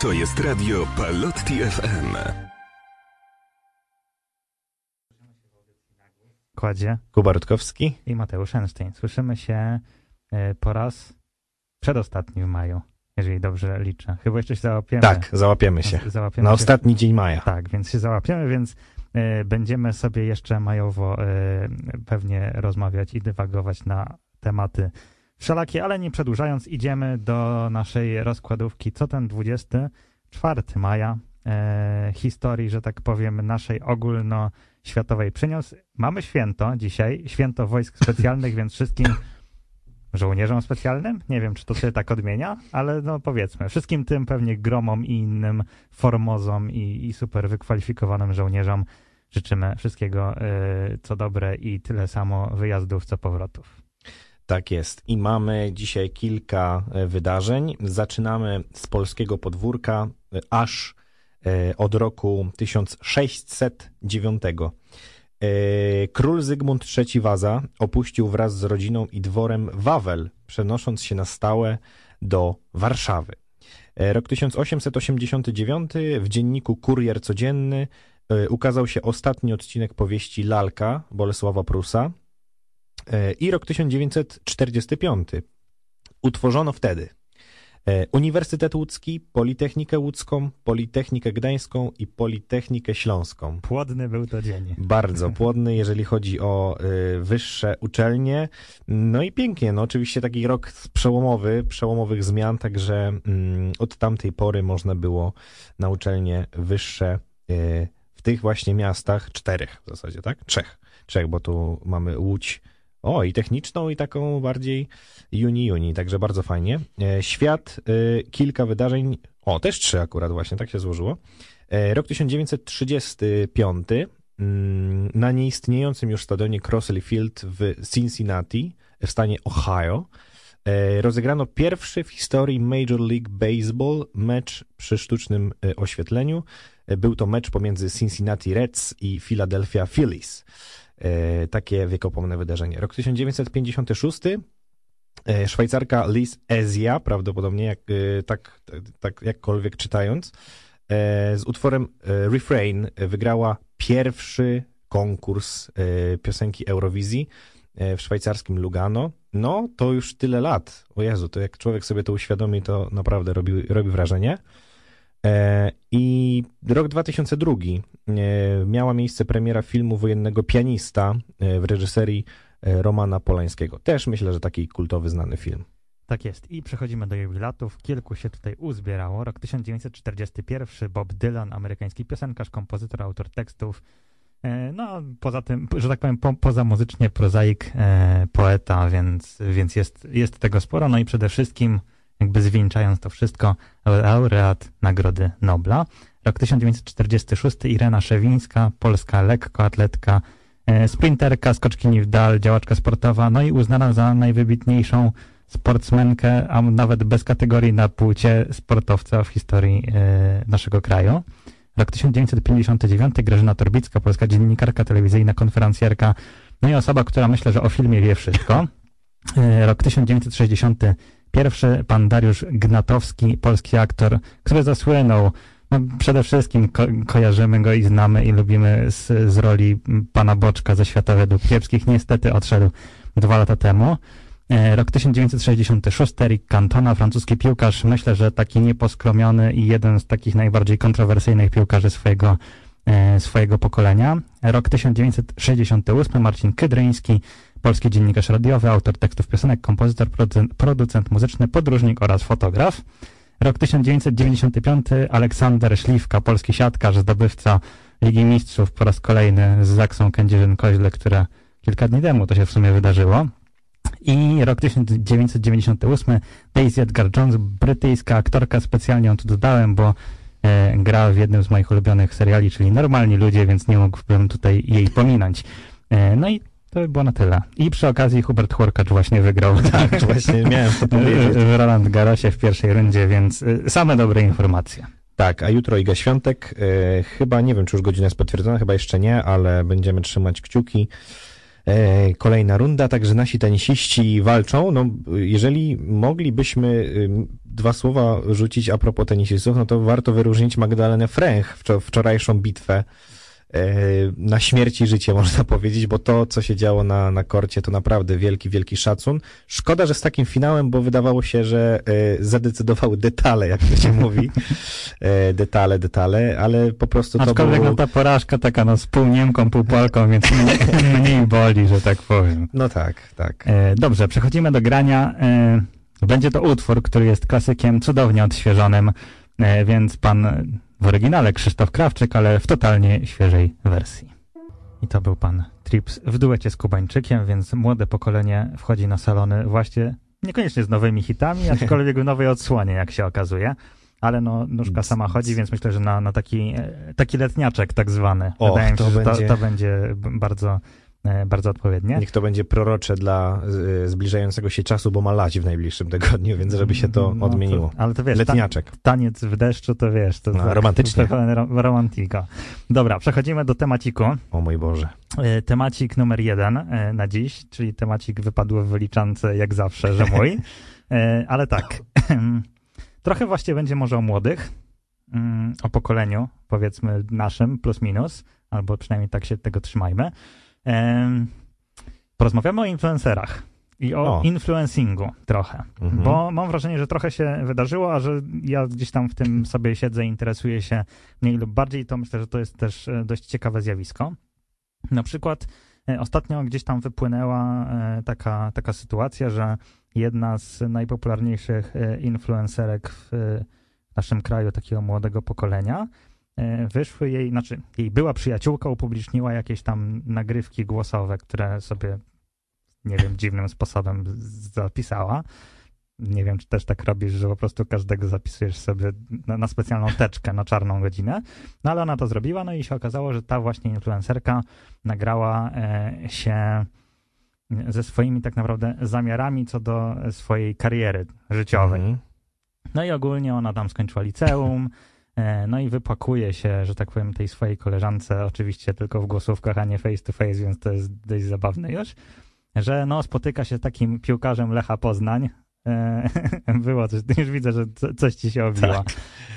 To jest radio Palotti FM. Kładzie Kuba Rutkowski. i Mateusz Einstein. Słyszymy się e, po raz przedostatni w maju, jeżeli dobrze liczę. Chyba jeszcze się załapiemy. Tak, załapiemy się. Załapiemy Na się. ostatni dzień maja. Tak, więc się załapiemy, więc e, będziemy sobie jeszcze majowo e, pewnie rozmawiać i dywagować na tematy wszelakie, ale nie przedłużając, idziemy do naszej rozkładówki. Co ten 24 maja e, historii, że tak powiem, naszej ogólnoświatowej przyniósł. Mamy święto dzisiaj, święto wojsk specjalnych, więc wszystkim żołnierzom specjalnym, nie wiem, czy to się tak odmienia, ale no powiedzmy, wszystkim tym pewnie gromom i innym formozom i, i super wykwalifikowanym żołnierzom życzymy wszystkiego, y, co dobre i tyle samo wyjazdów, co powrotów. Tak jest. I mamy dzisiaj kilka e, wydarzeń. Zaczynamy z polskiego podwórka e, aż e, od roku 1609. E, Król Zygmunt III Waza opuścił wraz z rodziną i dworem Wawel, przenosząc się na stałe do Warszawy. Rok 1889 w dzienniku Kurier Codzienny ukazał się ostatni odcinek powieści Lalka Bolesława Prusa. E, I rok 1945. Utworzono wtedy e, Uniwersytet Łódzki, Politechnikę Łódzką, Politechnikę Gdańską i Politechnikę Śląską. Płodny był to dzień. Bardzo płodny, jeżeli chodzi o y, wyższe uczelnie. No i pięknie, no oczywiście taki rok przełomowy, przełomowych zmian, także mm, od tamtej pory można było na uczelnie wyższe w tych właśnie miastach, czterech w zasadzie, tak? Trzech. Trzech, bo tu mamy Łódź, o i techniczną i taką bardziej juni-juni, także bardzo fajnie. E, Świat, y, kilka wydarzeń, o też trzy akurat właśnie, tak się złożyło. E, Rok 1935 mm, na nieistniejącym już stadionie Crossley Field w Cincinnati w stanie Ohio e, rozegrano pierwszy w historii Major League Baseball mecz przy sztucznym e, oświetleniu. E, Był to mecz pomiędzy Cincinnati Reds i Philadelphia Phillies. E, Takie wiekopomne wydarzenie. Rok 1956 e, Szwajcarka Liz Ezia, prawdopodobnie jak, e, tak, tak jakkolwiek czytając, z utworem Refrain wygrała pierwszy konkurs piosenki Eurowizji w szwajcarskim Lugano. No, to już tyle lat. O Jezu, to jak człowiek sobie to uświadomi, to naprawdę robi, robi wrażenie. E, I rok 2002 e, miała miejsce premiera filmu wojennego Pianista e, w reżyserii Romana Polańskiego. Też myślę, że taki kultowy, znany film. Tak jest. I przechodzimy do jubilatów. Kilku się tutaj uzbierało. Rok 1941, Bob Dylan, amerykański piosenkarz, kompozytor, autor tekstów. No, poza tym, że tak powiem, po, poza muzycznie prozaik, poeta, więc, więc jest, jest tego sporo. No i przede wszystkim, jakby zwieńczając to wszystko, laureat Nagrody Nobla. Rok 1946 Irena Szewińska, polska lekkoatletka, e, sprinterka, skoczkini w dal, działaczka sportowa, no i uznana za najwybitniejszą sportsmenkę, a nawet bez kategorii na płcie sportowca w historii e, naszego kraju. Rok 1959 Grażyna Torbicka, polska dziennikarka telewizyjna, konferencjerka, no i osoba, która myślę, że o filmie wie wszystko. E, rok 1960 Pierwszy pan Dariusz Gnatowski, polski aktor, który zasłynął. No, przede wszystkim ko kojarzymy go i znamy i lubimy z, z roli pana Boczka ze Świata Według Kiepskich. Niestety odszedł dwa lata temu. E, rok 1966, Eric Cantona, francuski piłkarz, myślę, że taki nieposkromiony i jeden z takich najbardziej kontrowersyjnych piłkarzy swojego, e, swojego pokolenia. Rok 1968, Marcin Kydryński, polski dziennikarz radiowy, autor tekstów piosenek, kompozytor, producent, producent muzyczny, podróżnik oraz fotograf. Rok 1995, Aleksander Śliwka, polski siatkarz, zdobywca Ligi Mistrzów po raz kolejny z Zaksą Kędzierzyn-Koźle, które kilka dni temu to się w sumie wydarzyło. I rok 1998, Daisy Edgar-Jones, brytyjska aktorka, specjalnie ją tu dodałem, bo e, gra w jednym z moich ulubionych seriali, czyli Normalni Ludzie, więc nie mógłbym tutaj jej pominąć. E, no i to by było na tyle. I przy okazji Hubert Hurkacz właśnie wygrał. Tak, właśnie miałem to powiedzieć. w Roland Garrosie w pierwszej rundzie, więc e, same dobre informacje. Tak, a jutro Iga Świątek. E, chyba, nie wiem, czy już godzina jest potwierdzona, chyba jeszcze nie, ale będziemy trzymać kciuki. E, kolejna runda, także nasi tenisiści walczą. No, jeżeli moglibyśmy dwa słowa rzucić a propos tenisistów, no to warto wyróżnić Magdalenę Fręch, wczorajszą bitwę na śmierć i życie, można powiedzieć, bo to, co się działo na, na korcie, to naprawdę wielki, wielki szacun. Szkoda, że z takim finałem, bo wydawało się, że e, zadecydowały detale, jak to się mówi. E, detale, detale, ale po prostu to Aczkolwiek było... no ta porażka taka, no z pół Niemką, pół Polką, więc mniej, mniej boli, że tak powiem. No tak, tak. Dobrze, przechodzimy do grania. Będzie to utwór, który jest klasykiem cudownie odświeżonym, więc pan w oryginale Krzysztof Krawczyk, ale w totalnie świeżej wersji. I to był pan Trips w duecie z Kubańczykiem, więc młode pokolenie wchodzi na salony właśnie niekoniecznie z nowymi hitami, aczkolwiek w nowej odsłonie, jak się okazuje. Ale no, nóżka sama chodzi, więc myślę, że na, na taki, e, taki letniaczek tak zwany. Och, Wydaje mi się, że będzie... to, to będzie bardzo bardzo odpowiednie. Niech to będzie prorocze dla e, zbliżającego się czasu, bo ma lać w najbliższym tygodniu, więc żeby się to no, odmieniło. To, ale to wiesz, Letniaczek. taniec w deszczu, to wiesz, to, no, tak, romantycznie. To romantika. Dobra, przechodzimy do temaciku. O mój Boże. E, temacik numer jeden na dziś, czyli temacik wypadł w wyliczance jak zawsze, że mój. ale tak, trochę właśnie będzie może o młodych, mm, o pokoleniu, powiedzmy naszym, plus minus, albo przynajmniej tak się tego trzymajmy. Porozmawiamy o influencerach i o, o. influencingu trochę, mhm. bo mam wrażenie, że trochę się wydarzyło, a że ja gdzieś tam w tym sobie siedzę, interesuję się mniej lub bardziej, to myślę, że to jest też e, dość ciekawe zjawisko. Na przykład e, ostatnio gdzieś tam wypłynęła e, taka, taka sytuacja, że jedna z najpopularniejszych influencerek w naszym kraju, takiego młodego pokolenia, wyszły jej, znaczy jej była przyjaciółka upubliczniła jakieś tam nagrywki głosowe, które sobie, nie wiem, dziwnym sposobem zapisała. Nie wiem, czy też tak robisz, że po prostu każdego zapisujesz sobie na, na, specjalną teczkę, na czarną godzinę. No ale ona to zrobiła, no i się okazało, że ta właśnie influencerka nagrała e, się ze swoimi tak naprawdę zamiarami co do swojej kariery życiowej. Mhm. No i ogólnie ona tam skończyła liceum, E, no i wypakuje się, że tak powiem, tej swojej koleżance, oczywiście tylko w głosówkach, a nie face to face, więc to jest dość zabawne już, że no spotyka się z takim piłkarzem Lecha Poznań, e, było coś, już widzę, że coś ci się obiło, tak,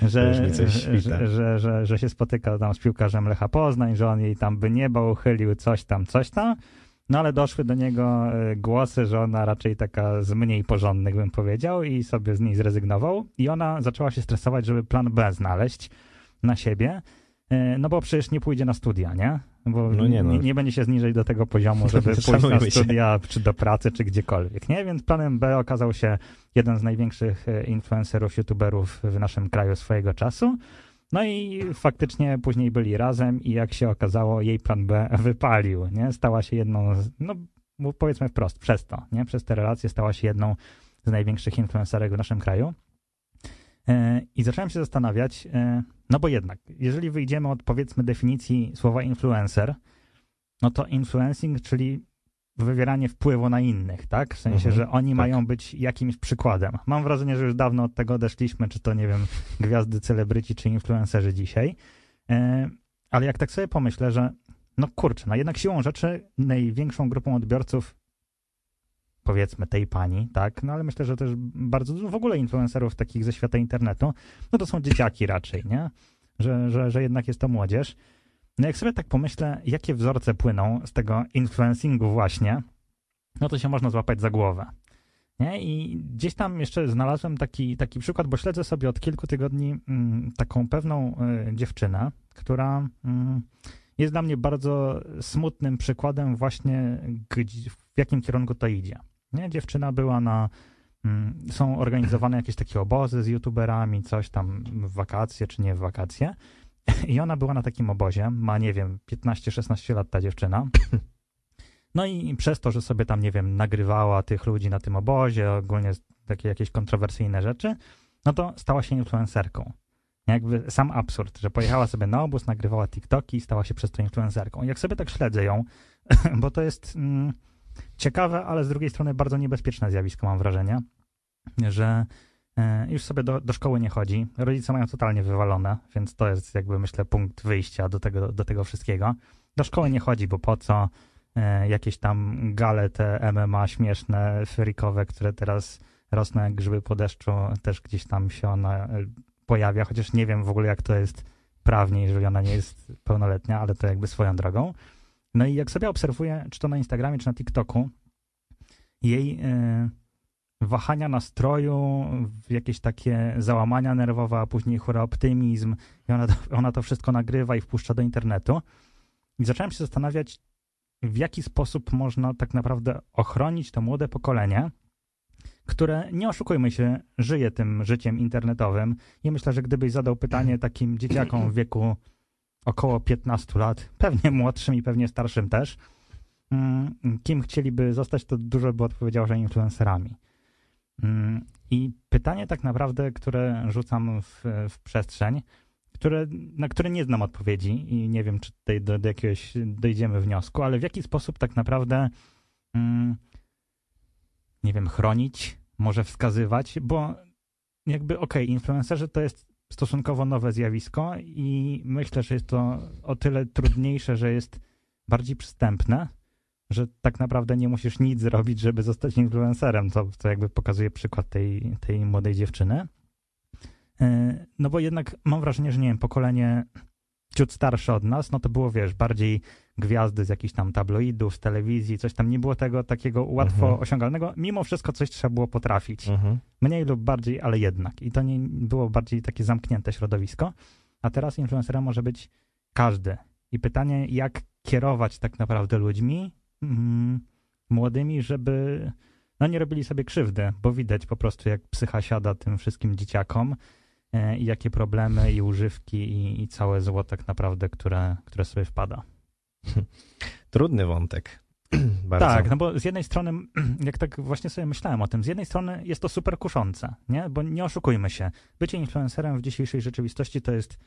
że, że, że, że, że się spotyka tam z piłkarzem Lecha Poznań, że on jej tam by nieba uchylił, coś tam, coś tam, no ale doszły do niego e, głosy, że ona raczej taka z mniej porządnych, bym powiedział, i sobie z niej zrezygnował. I ona zaczęła się stresować, żeby plan B znaleźć na siebie. E, no bo przecież nie pójdzie na studia, nie? Bo no nie, no. nie, nie, będzie się zniżej do tego poziomu, żeby pójść na studia, się. czy do pracy, czy gdziekolwiek, nie? Więc planem B okazał się jeden z największych e, influencerów, youtuberów w naszym kraju swojego czasu. No i faktycznie później byli razem i jak się okazało, jej plan B wypalił, nie? Stała się jedną, z, no powiedzmy wprost, przez to, nie? Przez te relacje stała się jedną z największych influencerek w naszym kraju. E, I zacząłem się zastanawiać, e, no bo jednak, jeżeli wyjdziemy od powiedzmy definicji słowa influencer, no to influencing, czyli wywieranie wpływu na innych, tak? W sensie, mhm, że oni tak. mają być jakimś przykładem. Mam wrażenie, że już dawno od tego odeszliśmy, czy to, nie wiem, gwiazdy, celebryci, czy influencerzy dzisiaj. E, ale jak tak sobie pomyślę, że no kurczę, no jednak siłą rzeczy największą grupą odbiorców powiedzmy tej pani, tak, no ale myślę, że też bardzo dużo w ogóle influencerów takich ze świata internetu, no to są dzieciaki raczej, nie? Że, że, że jednak jest to młodzież. No jak sobie tak pomyślę, jakie wzorce płyną z tego influencingu właśnie, no to się można złapać za głowę. Nie? I gdzieś tam jeszcze znalazłem taki, taki przykład, bo śledzę sobie od kilku tygodni mm, taką pewną y, dziewczynę, która mm, jest dla mnie bardzo smutnym przykładem właśnie, gdzie, w jakim kierunku to idzie. Nie? Dziewczyna była na mm, są organizowane jakieś takie obozy z youtuberami, coś tam wakacje czy nie wakacje. I ona była na takim obozie, ma, nie wiem, 15-16 lat ta dziewczyna. No i przez to, że sobie tam, nie wiem, nagrywała tych ludzi na tym obozie, ogólnie takie jakieś kontrowersyjne rzeczy, no to stała się influencerką. Jakby sam absurd, że pojechała sobie na obóz, nagrywała TikToki i stała się przez to influencerką. Jak sobie tak śledzę ją, bo to jest mm, ciekawe, ale z drugiej strony bardzo niebezpieczne zjawisko, mam wrażenie, że już sobie do, do szkoły nie chodzi. Rodzice mają totalnie wywalone, więc to jest jakby myślę punkt wyjścia do tego, do tego wszystkiego. Do szkoły nie chodzi, bo po co e, jakieś tam gale te MMA śmieszne, frikowe, które teraz rosną jak grzyby po deszczu, też gdzieś tam się ona e, pojawia, chociaż nie wiem w ogóle jak to jest prawnie, jeżeli ona nie jest pełnoletnia, ale to jakby swoją drogą. No i jak sobie obserwuję, czy to na Instagramie, czy na TikToku, jej y, wahania nastroju, jakieś takie załamania nerwowe, a później chóra optymizm i ona to, ona to wszystko nagrywa i wpuszcza do internetu. I zacząłem się zastanawiać, w jaki sposób można tak naprawdę ochronić to młode pokolenie, które, nie oszukujmy się, żyje tym życiem internetowym. I myślę, że gdybyś zadał pytanie takim dzieciakom w wieku około 15 lat, pewnie młodszym i pewnie starszym też, mm, kim chcieliby zostać, to dużo by odpowiedział, że influencerami. Mm, I pytanie tak naprawdę, które rzucam w, w przestrzeń, które, na które nie znam odpowiedzi i nie wiem, czy tutaj do, do jakiegoś dojdziemy wniosku, ale w jaki sposób tak naprawdę, mm, nie wiem, chronić, może wskazywać, bo jakby okej, okay, influencerzy to jest stosunkowo nowe zjawisko i myślę, że jest to o tyle trudniejsze, że jest bardziej przystępne, że tak naprawdę nie musisz nic zrobić, żeby zostać influencerem, to, to jakby pokazuje przykład tej, tej młodej dziewczyny. E, no bo jednak mam wrażenie, że nie wiem, pokolenie ciut starsze od nas, no to było, wiesz, bardziej gwiazdy z jakichś tam tabloidów, z telewizji, coś tam. Nie było tego takiego łatwo mhm. osiągalnego. Mimo wszystko coś trzeba było potrafić. Mhm. Mniej lub bardziej, ale jednak. I to nie było bardziej takie zamknięte środowisko. A teraz influencerem może być każdy. I pytanie, jak kierować tak naprawdę ludźmi młodymi, żeby no nie robili sobie krzywdy, bo widać po prostu, jak psycha siada tym wszystkim dzieciakom e, i jakie problemy i używki i, i całe zło tak naprawdę, które, które sobie wpada. Trudny wątek. Bardzo. Tak, no bo z jednej strony, jak tak właśnie sobie myślałem o tym, z jednej strony jest to super kuszące, nie? Bo nie oszukujmy się, bycie influencerem w dzisiejszej rzeczywistości to jest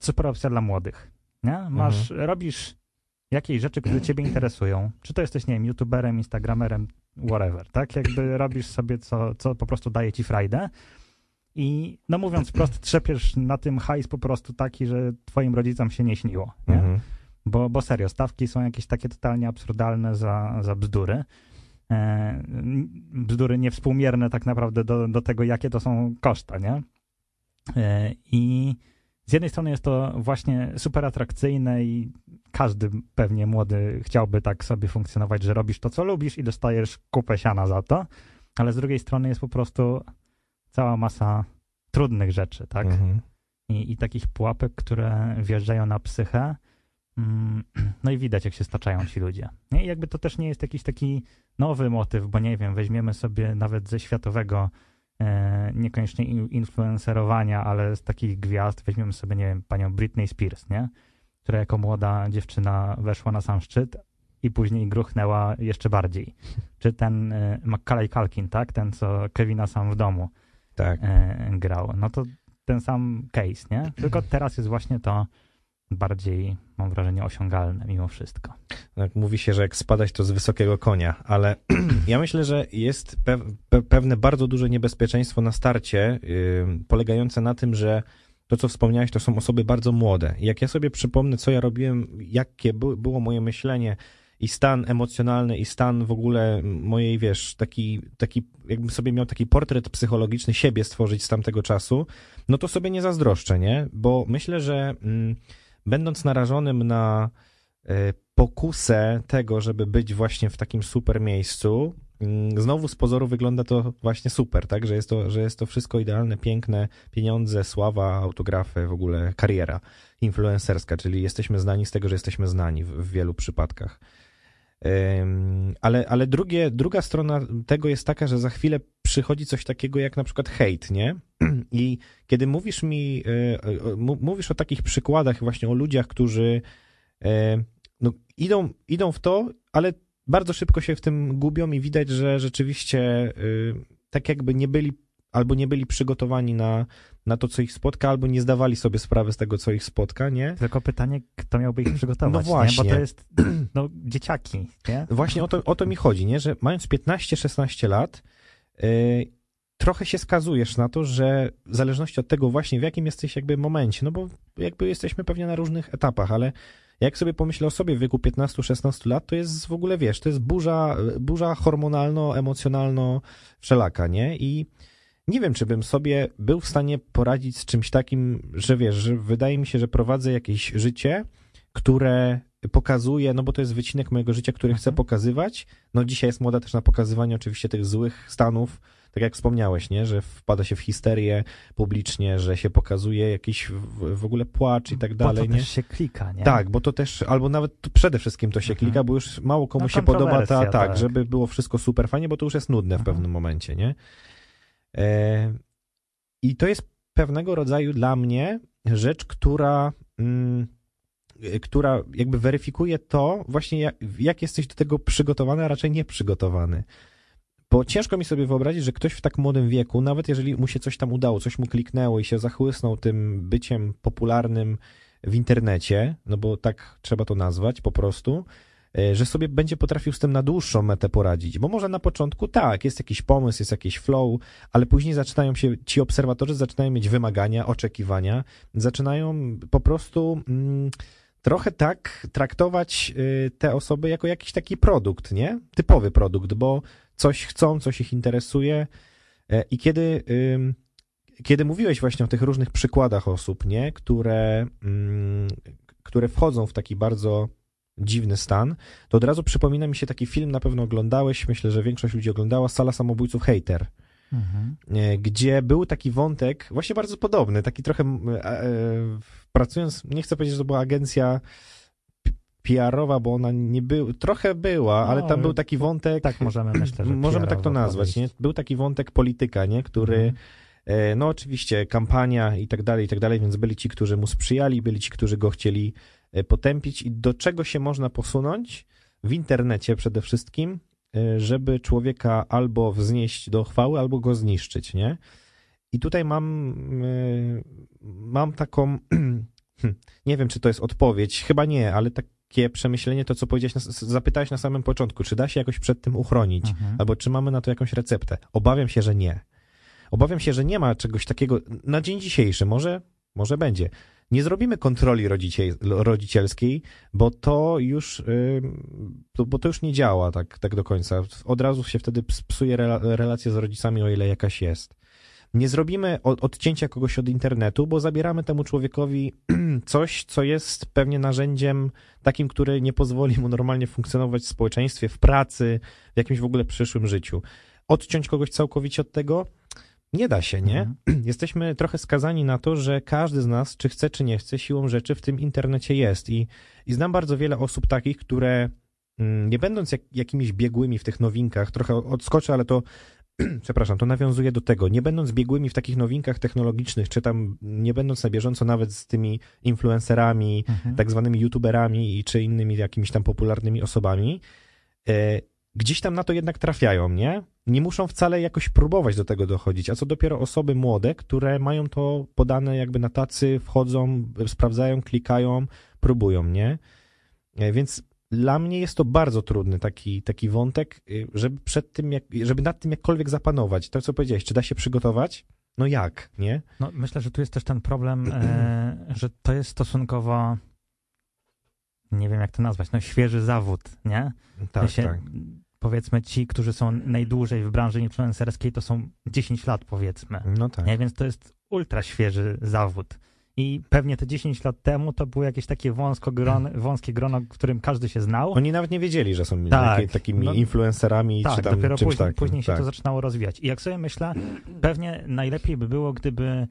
super opcja dla młodych, nie? Masz, mhm. robisz jakieś rzeczy, które ciebie interesują, czy to jesteś, nie wiem, youtuberem, instagramerem, whatever, tak? Jakby robisz sobie co, co po prostu daje ci frajdę i no mówiąc prosto, trzepiesz na tym hajs po prostu taki, że twoim rodzicom się nie śniło, nie? Mhm. Bo, bo serio, stawki są jakieś takie totalnie absurdalne za, za bzdury. E, bzdury niewspółmierne tak naprawdę do, do tego, jakie to są koszta, nie? E, I z jednej strony jest to właśnie super atrakcyjne i każdy pewnie młody chciałby tak sobie funkcjonować, że robisz to, co lubisz i dostajesz kupę siana za to, ale z drugiej strony jest po prostu cała masa trudnych rzeczy, tak? Mhm. I, I takich pułapek, które wjeżdżają na psychę, Mm, no i widać, jak się staczają ci ludzie. I jakby to też nie jest jakiś taki nowy motyw, bo nie wiem, weźmiemy sobie nawet ze światowego niekoniecznie influencerowania, ale z takich gwiazd, weźmiemy sobie, nie wiem, panią Britney Spears, nie? Która jako młoda dziewczyna weszła na sam szczyt i później gruchnęła jeszcze bardziej. Czy ten e, Macaulay Culkin, tak? Ten, co Kevina sam w domu tak. e, grał. No to ten sam case, nie? Tylko teraz jest właśnie to bardziej, mam wrażenie, osiągalne mimo wszystko. Tak, mówi się, że jak spadać to z wysokiego konia, ale ja myślę, że jest pe pe pewne bardzo duże niebezpieczeństwo na starcie, yy, polegające na tym, że to, co wspomniałeś, to są osoby bardzo młode. Jak ja sobie przypomnę, co ja robiłem, jakie by było moje myślenie i stan emocjonalny, i stan w ogóle mojej, wiesz, taki, taki, jakbym sobie miał taki portret psychologiczny siebie stworzyć z tamtego czasu, no to sobie nie zazdroszczę, nie? Bo myślę, że... Mm, będąc narażonym na e, pokusę tego, żeby być właśnie w takim super miejscu, mm, znowu z pozoru wygląda to właśnie super, tak? Że jest to, że jest to wszystko idealne, piękne, pieniądze, sława, autografy, w ogóle kariera influencerska, czyli jesteśmy znani z tego, że jesteśmy znani w, w wielu przypadkach. Ale, ale drugie, druga strona tego jest taka, że za chwilę przychodzi coś takiego jak na przykład hejt, nie? I kiedy mówisz mi, e, e, mówisz o takich przykładach, właśnie o ludziach, którzy e, no, idą, idą w to, ale bardzo szybko się w tym gubią i widać, że rzeczywiście tak jakby nie byli albo nie byli przygotowani na, na to, co ich spotka, albo nie zdawali sobie sprawy z tego, co ich spotka, nie? Tylko pytanie, kto miałby ich przygotować, no właśnie. Nie? Bo to jest, no, dzieciaki, nie? Właśnie o to, o to mi chodzi, nie? Że mając 15-16 lat, trochę się skazujesz na to, że w zależności od tego właśnie, w jakim jesteś jakby momencie, no bo jakby jesteśmy pewnie na różnych etapach, ale Jak sobie pomyślę o sobie w wieku 15-16 lat, to jest w ogóle, wiesz, to jest burza, burza hormonalno-emocjonalno wszelaka, nie? I nie wiem, czy bym sobie był w stanie poradzić z czymś takim, że wiesz, że wydaje mi się, że prowadzę jakieś życie, które pokazuje, no bo to jest wycinek mojego życia, który chcę Mhm. pokazywać. No dzisiaj jest moda też na pokazywanie oczywiście tych złych stanów, tak jak wspomniałeś, nie, że wpada się w histerię publicznie, że się pokazuje jakiś w, w ogóle płacz i tak Bo dalej, to nie? też się klika, nie? Tak, bo to też, albo nawet przede wszystkim to się Mhm. klika, bo już mało komu No, się podoba ta, tak, tak. żeby było wszystko super fajnie, bo to już jest nudne w Mhm. pewnym momencie, nie? E, I to jest pewnego rodzaju dla mnie rzecz, która, mm, która jakby weryfikuje to właśnie, jak, jak jesteś do tego przygotowany, a raczej nieprzygotowany. Bo ciężko mi sobie wyobrazić, że ktoś w tak młodym wieku, nawet jeżeli mu się coś tam udało, coś mu kliknęło i się zachłysnął tym byciem popularnym w internecie, no bo tak trzeba to nazwać po prostu, e, że sobie będzie potrafił z tym na dłuższą metę poradzić. Bo może na początku tak, jest jakiś pomysł, jest jakiś flow, ale później zaczynają się, ci obserwatorzy zaczynają mieć wymagania, oczekiwania, zaczynają po prostu mm, trochę tak traktować y, te osoby jako jakiś taki produkt, nie? Typowy produkt, bo coś chcą, coś ich interesuje e, i kiedy, kiedy mówiłeś właśnie o tych różnych przykładach osób, nie? Które, mm, które wchodzą w taki bardzo dziwny stan, to od razu przypomina mi się taki film, na pewno oglądałeś, myślę, że większość ludzi oglądała, Sala Samobójców Hater, Mhm. e, gdzie był taki wątek, właśnie bardzo podobny, taki trochę e, pracując, nie chcę powiedzieć, że to była agencja PR-owa, bo ona nie był, trochę była, ale No, tam był taki wątek, Tak możemy, myślę, że możemy tak to nazwać, nie? Był taki wątek polityka, nie? Który, Mhm. e, no oczywiście kampania i tak dalej, i tak dalej, więc byli ci, którzy mu sprzyjali, byli ci, którzy go chcieli e, potępić i do czego się można posunąć w internecie przede wszystkim, e, żeby człowieka albo wznieść do chwały, albo go zniszczyć, nie? I tutaj mam, mam taką, hmm, nie wiem, czy to jest odpowiedź, chyba nie, ale takie przemyślenie, to co powiedziałeś, na, zapytałeś na samym początku, czy da się jakoś przed tym uchronić? Mhm. albo czy mamy na to jakąś receptę. Obawiam się, że nie. Obawiam się, że nie ma czegoś takiego na dzień dzisiejszy. Może, może będzie. Nie zrobimy kontroli rodzicie, rodzicielskiej, bo to już, bo to już nie działa tak, tak do końca. Od razu się wtedy ps- psuje rela, relacja z rodzicami, o ile jakaś jest. Nie zrobimy od, odcięcia kogoś od internetu, bo zabieramy temu człowiekowi coś, co jest pewnie narzędziem takim, który nie pozwoli mu normalnie funkcjonować w społeczeństwie, w pracy, w jakimś w ogóle przyszłym życiu. Odciąć kogoś całkowicie od tego? Nie da się, nie? Mhm. Jesteśmy trochę skazani na to, że każdy z nas, czy chce, czy nie chce, siłą rzeczy w tym internecie jest. I, i znam bardzo wiele osób takich, które mm, nie będąc jak, jakimiś biegłymi w tych nowinkach, trochę odskoczę, ale to, przepraszam, to nawiązuje do tego, nie będąc biegłymi w takich nowinkach technologicznych, czy tam nie będąc na bieżąco nawet z tymi influencerami, Mhm. tak zwanymi youtuberami i czy innymi jakimiś tam popularnymi osobami, e, gdzieś tam na to jednak trafiają, nie? Nie muszą wcale jakoś próbować do tego dochodzić, a co dopiero osoby młode, które mają to podane jakby na tacy, wchodzą, sprawdzają, klikają, próbują, nie? E, Więc dla mnie jest to bardzo trudny taki, taki wątek, y, żeby przed tym, jak, żeby nad tym jakkolwiek zapanować. To, co powiedziałeś, czy da się przygotować? No jak, nie? No, myślę, że tu jest też ten problem, e, że to jest stosunkowo, nie wiem jak to nazwać, no świeży zawód, nie? Tak, sensie, tak. Powiedzmy ci, którzy są najdłużej w branży influencerskiej, to są 10 lat powiedzmy, No tak. nie? Więc to jest ultra świeży zawód. I pewnie te 10 lat temu to było jakieś takie wąsko gron, wąskie grono, w którym każdy się znał. Oni nawet nie wiedzieli, że są Tak, taki, takimi no- influencerami, Tak, czy tam dopiero czymś później, takim. później się tak. to zaczynało rozwijać. I jak sobie myślę, pewnie najlepiej by było, gdyby,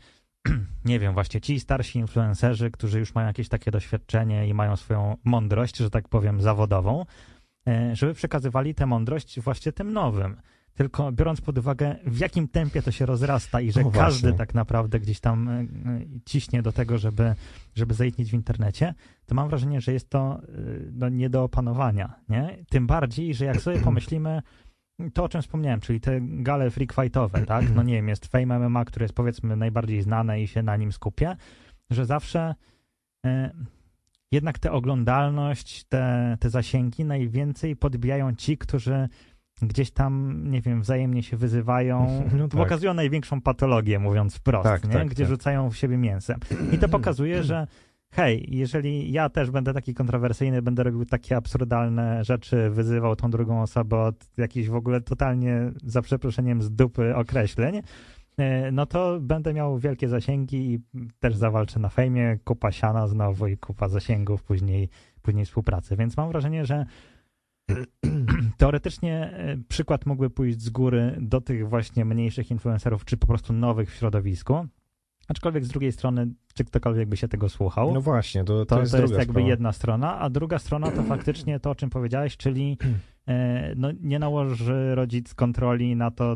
nie wiem, właśnie ci starsi influencerzy, którzy już mają jakieś takie doświadczenie i mają swoją mądrość, że tak powiem, zawodową, e, żeby przekazywali tę mądrość właśnie tym nowym. Tylko biorąc pod uwagę, w jakim tempie to się rozrasta i że No każdy tak naprawdę gdzieś tam e, e, ciśnie do tego, żeby, żeby zaistnieć w internecie, to mam wrażenie, że jest to e, no, nie do opanowania. Nie? Tym bardziej, że jak sobie pomyślimy, to, o czym wspomniałem, czyli te gale freak fightowe, tak? No nie wiem, jest Fame MMA, które jest powiedzmy najbardziej znane i się na nim skupię, że zawsze e, jednak tę oglądalność, te, te zasięgi najwięcej podbijają ci, którzy gdzieś tam, nie wiem, wzajemnie się wyzywają, No tak. pokazują największą patologię, mówiąc wprost, Tak, nie? tak, gdzie tak. rzucają w siebie mięsem. I to pokazuje, że hej, jeżeli ja też będę taki kontrowersyjny, będę robił takie absurdalne rzeczy, wyzywał tą drugą osobę od jakichś w ogóle totalnie, za przeproszeniem, z dupy określeń, e, no to będę miał wielkie zasięgi i też zawalczę na fejmie, kupa siana znowu i kupa zasięgów później, później współpracy. Więc mam wrażenie, że teoretycznie e, przykład mógłby pójść z góry do tych właśnie mniejszych influencerów, czy po prostu nowych w środowisku. Aczkolwiek z drugiej strony, czy ktokolwiek by się tego słuchał, No właśnie, to, to, to, jest, to jest jakby sprawa. jedna strona, a druga strona to faktycznie to, o czym powiedziałeś, czyli e, no, nie nałoży rodzic kontroli na to,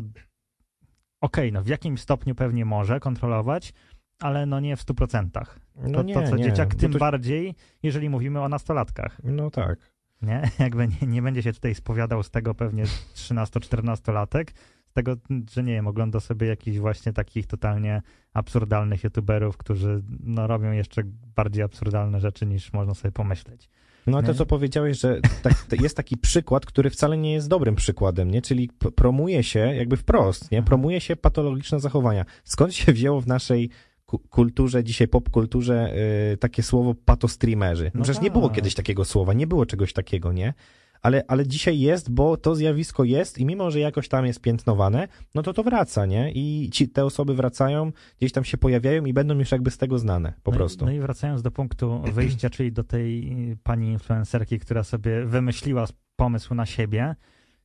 okej, no w jakimś stopniu pewnie może kontrolować, ale no nie w 100%. To, No nie, to co nie, dzieciak, tym to- bardziej, jeżeli mówimy o nastolatkach. No tak. Nie? Jakby nie, nie będzie się tutaj spowiadał z tego pewnie 13-14-latek, z tego, że nie wiem, ogląda sobie jakichś właśnie takich totalnie absurdalnych youtuberów, którzy no, robią jeszcze bardziej absurdalne rzeczy niż można sobie pomyśleć. No a to, Nie? co powiedziałeś, że tak, jest taki przykład, który wcale nie jest dobrym przykładem, nie? Czyli promuje się jakby wprost, nie? Promuje się patologiczne zachowania. Skąd się wzięło w naszej kulturze, dzisiaj popkulturze, yy, takie słowo patostreamerzy? No przecież nie było tak. kiedyś takiego słowa, nie było czegoś takiego, nie? Ale, ale dzisiaj jest, bo to zjawisko jest i mimo, że jakoś tam jest piętnowane, no to to wraca, nie? I ci, te osoby wracają, gdzieś tam się pojawiają i będą już jakby z tego znane, po no prostu. I, no i wracając do punktu wyjścia, czyli do tej y, pani influencerki, która sobie wymyśliła pomysł na siebie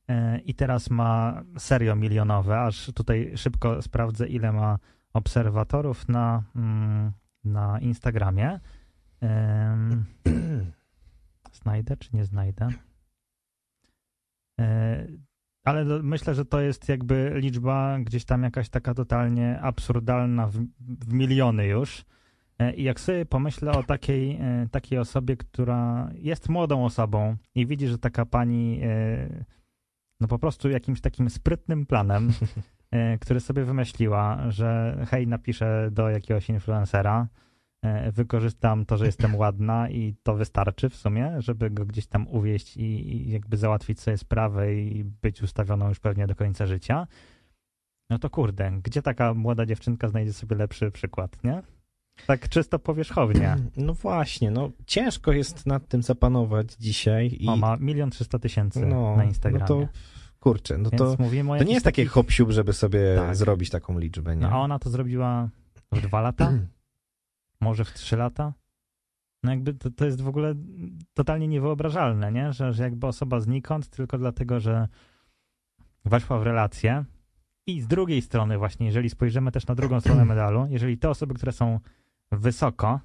e, i teraz ma serio milionowe, aż tutaj szybko sprawdzę, ile ma obserwatorów na, mm, na Instagramie. Znajdę, czy nie znajdę? E, Ale myślę, że to jest jakby liczba gdzieś tam jakaś taka totalnie absurdalna w, w miliony już. E, I jak sobie pomyślę o takiej, e, takiej osobie, która jest młodą osobą i widzi, że taka pani no po prostu jakimś takim sprytnym planem, który sobie wymyśliła, że hej, napiszę do jakiegoś influencera, e, wykorzystam to, że jestem ładna i to wystarczy w sumie, żeby go gdzieś tam uwieść i, i jakby załatwić sobie sprawę i być ustawioną już pewnie do końca życia. No to kurde, gdzie taka młoda dziewczynka znajdzie sobie lepszy przykład, nie? Tak czysto powierzchownie. No właśnie, no ciężko jest nad tym zapanować dzisiaj i O, ma milion trzysta tysięcy no, na Instagramie. no to kurczę, no Więc to, to nie jest takie takich- hop żeby sobie Tak. zrobić taką liczbę, nie? No, a ona to zrobiła w dwa lata? Może w trzy lata? No jakby to, to jest w ogóle totalnie niewyobrażalne, nie? Że, że jakby osoba znikąd tylko dlatego, że weszła w relację i z drugiej strony właśnie, jeżeli spojrzymy też na drugą stronę medalu, jeżeli te osoby, które są wysoko,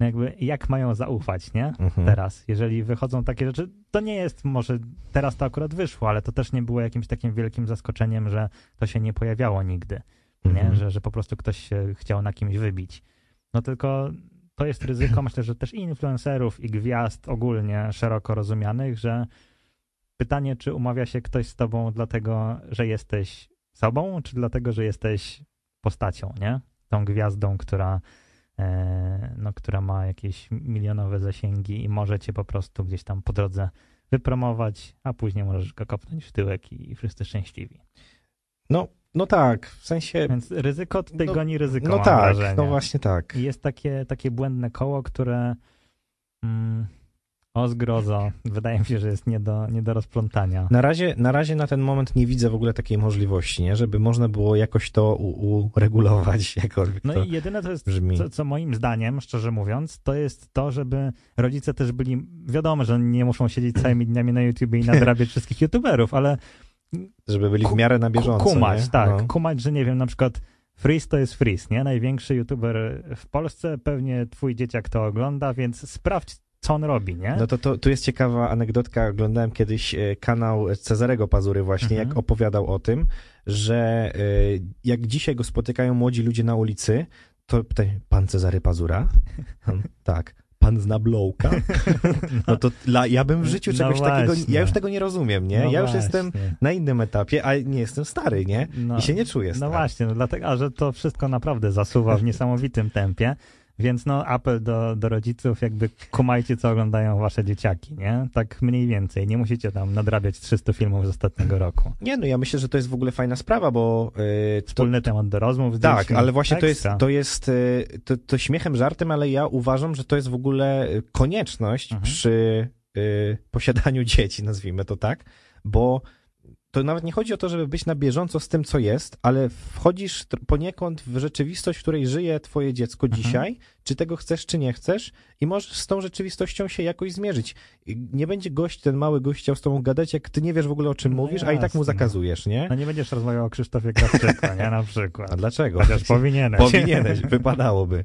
jakby jak mają zaufać, nie? Mhm. teraz, jeżeli wychodzą takie rzeczy, to nie jest może, teraz to akurat wyszło, ale to też nie było jakimś takim wielkim zaskoczeniem, że to się nie pojawiało nigdy, nie? Mhm. Że, że po prostu ktoś się chciał na kimś wybić. No tylko to jest ryzyko, myślę, że też i influencerów, i gwiazd ogólnie szeroko rozumianych, że pytanie, czy umawia się ktoś z tobą dlatego, że jesteś sobą, czy dlatego, że jesteś postacią, nie? Tą gwiazdą, która no, która ma jakieś milionowe zasięgi i może cię po prostu gdzieś tam po drodze wypromować, a później możesz go kopnąć w tyłek i, wszyscy szczęśliwi. No, no tak, w sensie, Więc ryzyko tutaj No- goni ryzyko, no tak, wrażenie. no właśnie tak. I jest takie, takie błędne koło, które mm, o zgrozo, wydaje mi się, że jest nie do, nie do rozplątania. Na razie, na razie na ten moment nie widzę w ogóle takiej możliwości, nie? Żeby można było jakoś to u, uregulować, jakkolwiek No i jedyne to jest, co, co moim zdaniem, szczerze mówiąc, to jest to, żeby rodzice też byli, wiadomo, że nie muszą siedzieć całymi dniami na YouTube i nadrabiać wszystkich YouTuberów, ale Żeby byli w miarę na bieżąco, kumać, nie? tak, No. kumać, że nie wiem, na przykład Freeze to jest Freeze, nie? Największy YouTuber w Polsce, pewnie twój dzieciak to ogląda, więc sprawdź, co on robi, nie? No to, to tu jest ciekawa anegdotka. Oglądałem kiedyś e, kanał Cezarego Pazury właśnie, Mhm. jak opowiadał o tym, że e, jak dzisiaj go spotykają młodzi ludzie na ulicy, to pytają, pan Cezary Pazura? Tak. Pan zna Blowka? No to dla, ja bym w życiu No czegoś takiego, właśnie. ja już tego nie rozumiem, nie? No ja już właśnie. jestem na innym etapie, a nie jestem stary, nie? No. I się nie czuję No stary. właśnie, no dlatego, że to wszystko naprawdę zasuwa w niesamowitym tempie, Więc no, apel do, do rodziców, jakby kumajcie, co oglądają wasze dzieciaki, nie? Tak mniej więcej. Nie musicie tam nadrabiać 300 filmów z ostatniego roku. Nie, no ja myślę, że to jest w ogóle fajna sprawa, bo... Yy, to, Wspólny temat do rozmów tak, dziećmi. ale właśnie to jest, to jest yy, to, to śmiechem, żartem, ale ja uważam, że to jest w ogóle y, konieczność Mhm. przy yy, posiadaniu dzieci, nazwijmy to tak, bo to nawet nie chodzi o to, żeby być na bieżąco z tym, co jest, ale wchodzisz poniekąd w rzeczywistość, w której żyje twoje dziecko Mhm. dzisiaj, czy tego chcesz, czy nie chcesz i możesz z tą rzeczywistością się jakoś zmierzyć. Nie będzie gość, ten mały gość chciał z tobą gadać, jak ty nie wiesz w ogóle o czym No mówisz, a i tak mu jasne. zakazujesz, nie? No nie będziesz rozmawiał o Krzysztofie Krawczyku, nie? Na przykład. A dlaczego? Chociaż powinieneś. Powinieneś, wypadałoby.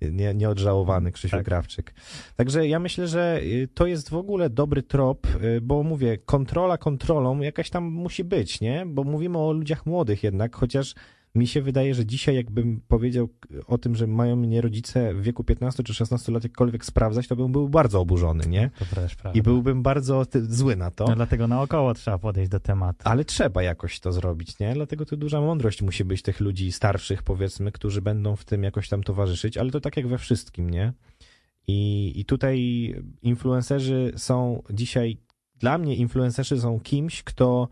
Nie, nieodżałowany Krzysiu Tak. Krawczyk. Także ja myślę, że y, to jest w ogóle dobry trop, y, bo mówię, kontrola kontrolą jakaś tam musi być, nie? Bo mówimy o ludziach młodych jednak, chociaż mi się wydaje, że dzisiaj jakbym powiedział o tym, że mają mnie rodzice w wieku 15 czy 16 lat jakkolwiek sprawdzać, to bym był bardzo oburzony, nie? To też prawda. I byłbym bardzo zły na to. No dlatego naokoło trzeba podejść do tematu. Ale trzeba jakoś to zrobić, nie? Dlatego tu duża mądrość musi być tych ludzi starszych, powiedzmy, którzy będą w tym jakoś tam towarzyszyć, ale to tak jak we wszystkim, nie? I, i tutaj influencerzy są dzisiaj, dla mnie influencerzy są kimś, kto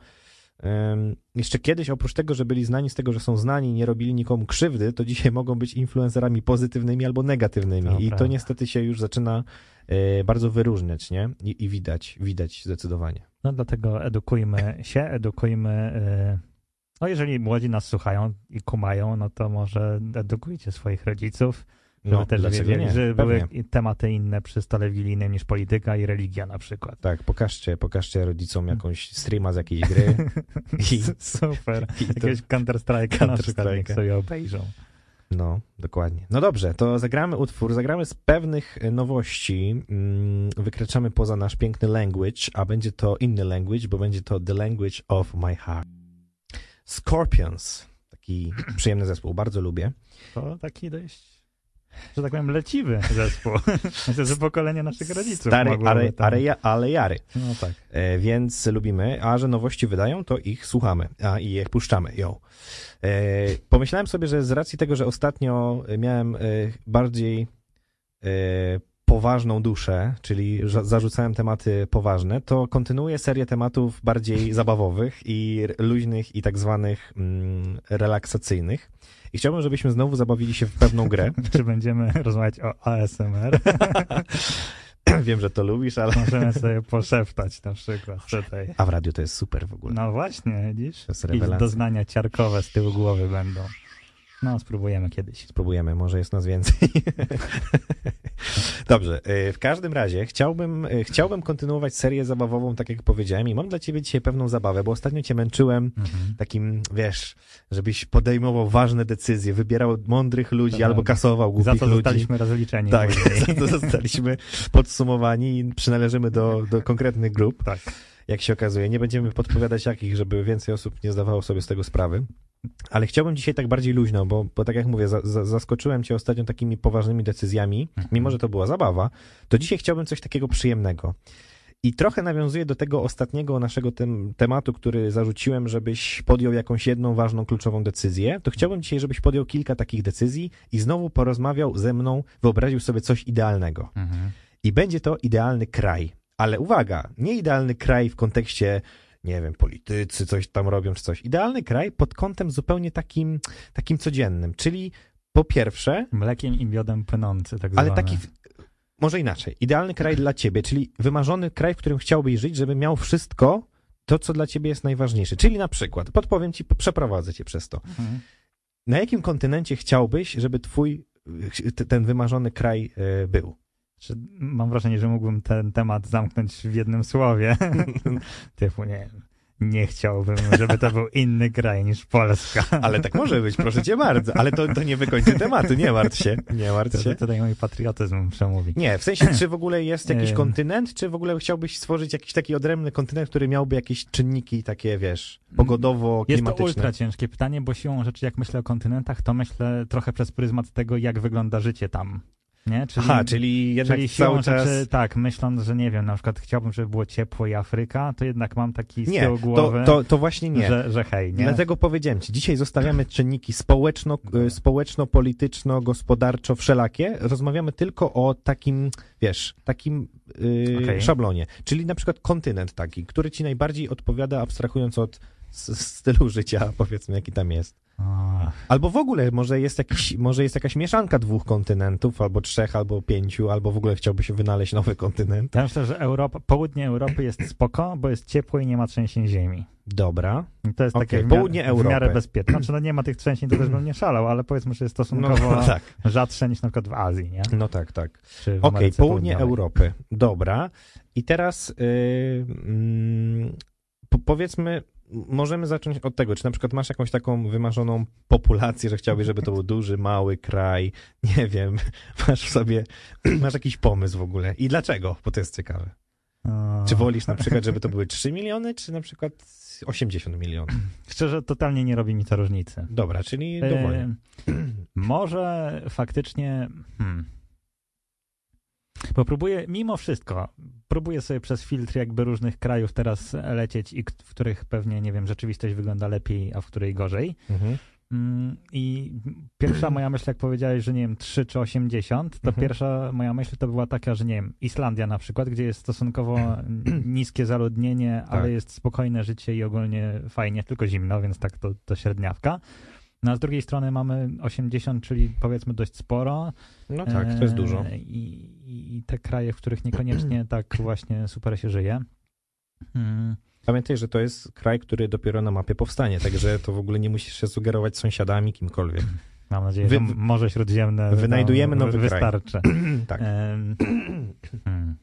jeszcze kiedyś oprócz tego, że byli znani z tego, że są znani, nie robili nikomu krzywdy, to dzisiaj mogą być influencerami pozytywnymi albo negatywnymi. To I to prawda. niestety się już zaczyna e, bardzo wyróżniać, nie? I, I widać, widać zdecydowanie. No dlatego edukujmy się, edukujmy. y, No jeżeli młodzi nas słuchają i kumają, no to może edukujcie swoich rodziców, No, też dlaczego nie? że Pewnie. były tematy inne przy stole wigilijnym niż polityka i religia na przykład. Tak, pokażcie, pokażcie rodzicom jakąś streama z jakiejś gry i, Super. i Jakiegoś Counter-Strike'a na przykład, niech sobie obejrzą. no, dokładnie. No dobrze, to zagramy utwór, zagramy z pewnych e, nowości, mm, wykraczamy poza nasz piękny language, a będzie to inny language, bo będzie to The Language of My Heart. Scorpions, taki przyjemny zespół, bardzo lubię. To taki dość, że tak powiem, leciwy zespół. Myślę, że pokolenie naszych rodziców Stary, ale, ale, ale jary. No tak. E, więc lubimy, a że nowości wydają, to ich słuchamy, a i je puszczamy, ją. E, pomyślałem sobie, że z racji tego, że ostatnio miałem e, bardziej e, poważną duszę, czyli zarzucałem tematy poważne, to kontynuuję serię tematów bardziej zabawowych i luźnych i tak zwanych mm, relaksacyjnych. I chciałbym, żebyśmy znowu zabawili się w pewną grę. Czy będziemy rozmawiać o ASMR? Wiem, że to lubisz, ale... Możemy sobie poszeptać na przykład tutaj. A w radiu to jest super w ogóle. No właśnie, widzisz? To jest rewelacja. doznania ciarkowe z tyłu głowy będą. No, spróbujemy kiedyś. Spróbujemy, może jest nas więcej. Dobrze, y, w każdym razie chciałbym, y, chciałbym kontynuować serię zabawową, tak jak powiedziałem, i mam dla ciebie dzisiaj pewną zabawę, bo ostatnio cię męczyłem Mhm. takim, wiesz, żebyś podejmował ważne decyzje, wybierał mądrych ludzi Tak. albo kasował głupich Za co ludzi. zostaliśmy rozliczeni. Tak, za to zostaliśmy podsumowani i przynależymy do, do konkretnych grup, tak. jak się okazuje. Nie będziemy podpowiadać jakich, żeby więcej osób nie zdawało sobie z tego sprawy. Ale chciałbym dzisiaj tak bardziej luźno, bo, bo tak jak mówię, za, za, zaskoczyłem cię ostatnio takimi poważnymi decyzjami, Mhm. mimo że to była zabawa, to dzisiaj chciałbym coś takiego przyjemnego. I trochę nawiązuję do tego ostatniego naszego tem, tematu, który zarzuciłem, żebyś podjął jakąś jedną ważną, kluczową decyzję. To chciałbym dzisiaj, żebyś podjął kilka takich decyzji i znowu porozmawiał ze mną, wyobraził sobie coś idealnego. Mhm. I będzie to idealny kraj. Ale uwaga, nie idealny kraj w kontekście, nie wiem, politycy coś tam robią czy coś. Idealny kraj pod kątem zupełnie takim, takim codziennym. Czyli po pierwsze, Mlekiem i miodem płynący, tak ale zwane. taki, może inaczej, idealny kraj dla ciebie, czyli wymarzony kraj, w którym chciałbyś żyć, żeby miał wszystko to, co dla ciebie jest najważniejsze. Czyli na przykład, podpowiem ci, przeprowadzę cię przez to. Mhm. Na jakim kontynencie chciałbyś, żeby twój, ten wymarzony kraj e, był? Czy mam wrażenie, że mógłbym ten temat zamknąć w jednym słowie. Typu, nie wiem, nie chciałbym, żeby to był inny kraj niż Polska. Ale tak może być, proszę cię bardzo. Ale to, to nie wykończy tematu, nie martw się. Nie martw To, się. tutaj mój patriotyzm przemówi. Nie, w sensie, czy w ogóle jest jakiś kontynent, czy w ogóle chciałbyś stworzyć jakiś taki odrębny kontynent, który miałby jakieś czynniki takie, wiesz, pogodowo, Jest to ultra ciężkie pytanie, bo siłą rzeczy, jak myślę o kontynentach, to myślę trochę przez pryzmat tego, jak wygląda życie tam. Nie? Czyli, Aha, czyli jednak czyli cały czas... rzeczy, tak, myśląc, że nie wiem, na przykład chciałbym, żeby było ciepło i Afryka, to jednak mam taki z Nie, tyłu to, głowy, to, to właśnie nie. Że, że hej, nie? Dlatego powiedziałem ci, dzisiaj zostawiamy czynniki społeczno, y, społeczno-polityczno, gospodarczo, wszelakie. Rozmawiamy tylko o takim, wiesz, takim yy, Okej. szablonie. Czyli na przykład kontynent taki, który ci najbardziej odpowiada, abstrahując od stylu życia, powiedzmy, jaki tam jest. Albo w ogóle może jest, jakiś, może jest jakaś mieszanka dwóch kontynentów, albo trzech, albo pięciu, albo w ogóle chciałby się wynaleźć nowy kontynent. Ja myślę, że Europa, południe Europy jest spoko, bo jest ciepło i nie ma trzęsień ziemi. Dobra. To jest Okej, takie w, południe miarę, w miarę Europy. bezpieczne. Znaczy, no nie ma tych trzęsień, to też bym nie szalał, ale powiedzmy, że jest No, stosunkowo tak. rzadsze niż na przykład w Azji, nie? No tak, tak. Okej, Ameryce południe. Europy. Dobra. I teraz yy, mm, po, powiedzmy, możemy zacząć od tego, czy na przykład masz jakąś taką wymarzoną populację, że chciałbyś, żeby to był duży, mały kraj, nie wiem, masz w sobie, masz jakiś pomysł w ogóle. I dlaczego? Bo to jest ciekawe. Czy wolisz na przykład, żeby to były 3 miliony, czy na przykład 80 milionów? Szczerze, totalnie nie robi mi to różnicy. Dobra, czyli dowolnie. E, może faktycznie. Hmm. Bo próbuję, mimo wszystko, próbuję sobie przez filtr jakby różnych krajów teraz lecieć i w których pewnie, nie wiem, rzeczywistość wygląda lepiej, a w której gorzej. Mhm. Mm, I pierwsza moja myśl, jak powiedziałeś, że nie wiem, 3 czy 80, to Mhm. pierwsza moja myśl to była taka, że nie wiem, Islandia na przykład, gdzie jest stosunkowo niskie zaludnienie, ale Tak. jest spokojne życie i ogólnie fajnie, tylko zimno, więc tak to, to średniawka. No a z drugiej strony mamy 80, czyli powiedzmy dość sporo. No tak, to jest E, dużo. I, i- te kraje, w których niekoniecznie tak właśnie super się żyje. Mm. Pamiętaj, że to jest kraj, który dopiero na mapie powstanie, także to w ogóle nie musisz się sugerować sąsiadami, kimkolwiek. Mam nadzieję, Wy- że Morze Śródziemne wynajdujemy no, nowy kraj. wystarczy. tak. Em, hmm.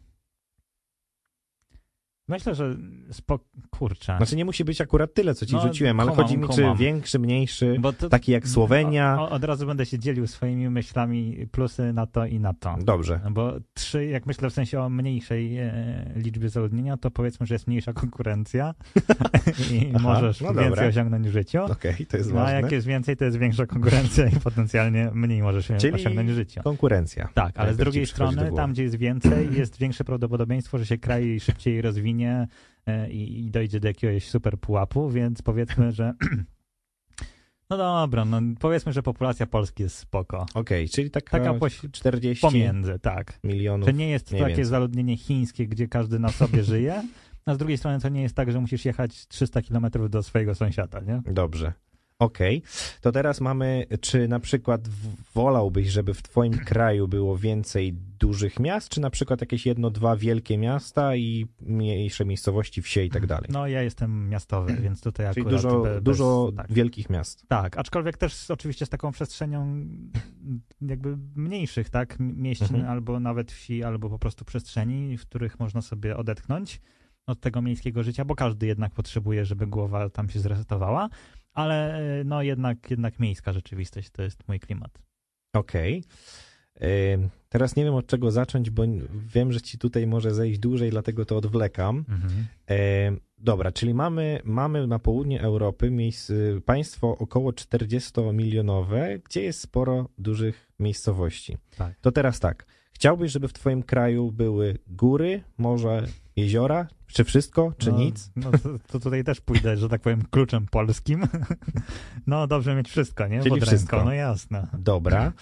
Myślę, że spo... kurczę. Znaczy nie musi być akurat tyle, co ci No, rzuciłem, ale chodzi mi, czy większy, mniejszy, to, taki jak Słowenia. O, od razu będę się dzielił swoimi myślami plusy na to i na to. Dobrze. Bo trzy, jak myślę w sensie o mniejszej e, liczbie zaludnienia, to powiedzmy, że jest mniejsza konkurencja i Aha, możesz no więcej dobra. osiągnąć w życiu. Okej, to jest No a ważne. jak jest więcej, to jest większa konkurencja i potencjalnie mniej możesz Czyli osiągnąć w życiu. Konkurencja. Tak, ale z drugiej strony, tam gdzie jest więcej, jest większe prawdopodobieństwo, że się kraj szybciej rozwinie e, i, i dojdzie do jakiegoś super pułapu, więc powiedzmy, że no dobra, no powiedzmy, że populacja Polski jest spoko. Okej, czyli taka, Taka poś- 40 pomiędzy, tak. milionów. Że nie jest to takie więcej. zaludnienie chińskie, gdzie każdy na sobie żyje, a z drugiej strony to nie jest tak, że musisz jechać 300 kilometrów do swojego sąsiada, nie? Dobrze. Okej, to teraz mamy, czy na przykład wolałbyś, żeby w twoim kraju było więcej dużych miast, czy na przykład jakieś jedno, dwa wielkie miasta i mniejsze miejscowości, wsie i tak dalej? No ja jestem miastowy, więc tutaj Czyli akurat dużo, be- bez, dużo tak. wielkich miast. Tak, aczkolwiek też oczywiście z taką przestrzenią jakby mniejszych, tak, mieścin Mhm. albo nawet wsi, albo po prostu przestrzeni, w których można sobie odetchnąć od tego miejskiego życia, bo każdy jednak potrzebuje, żeby głowa tam się zresetowała, ale e, no jednak, jednak miejska rzeczywistość to jest mój klimat. Okej. Ym, Teraz nie wiem od czego zacząć, bo wiem, że ci tutaj może zejść dłużej, dlatego to odwlekam. Mhm. Dobra, czyli mamy, mamy na południe Europy miejsc, państwo około 40-milionowe, gdzie jest sporo dużych miejscowości. Tak. To teraz tak. Chciałbyś, żeby w twoim kraju były góry, morze, jeziora? Czy wszystko, czy no, nic? No to, to tutaj też pójdę, że tak powiem, kluczem polskim. No dobrze mieć wszystko, nie? Czyli Pod wszystko. Ręką. No jasne. Dobra.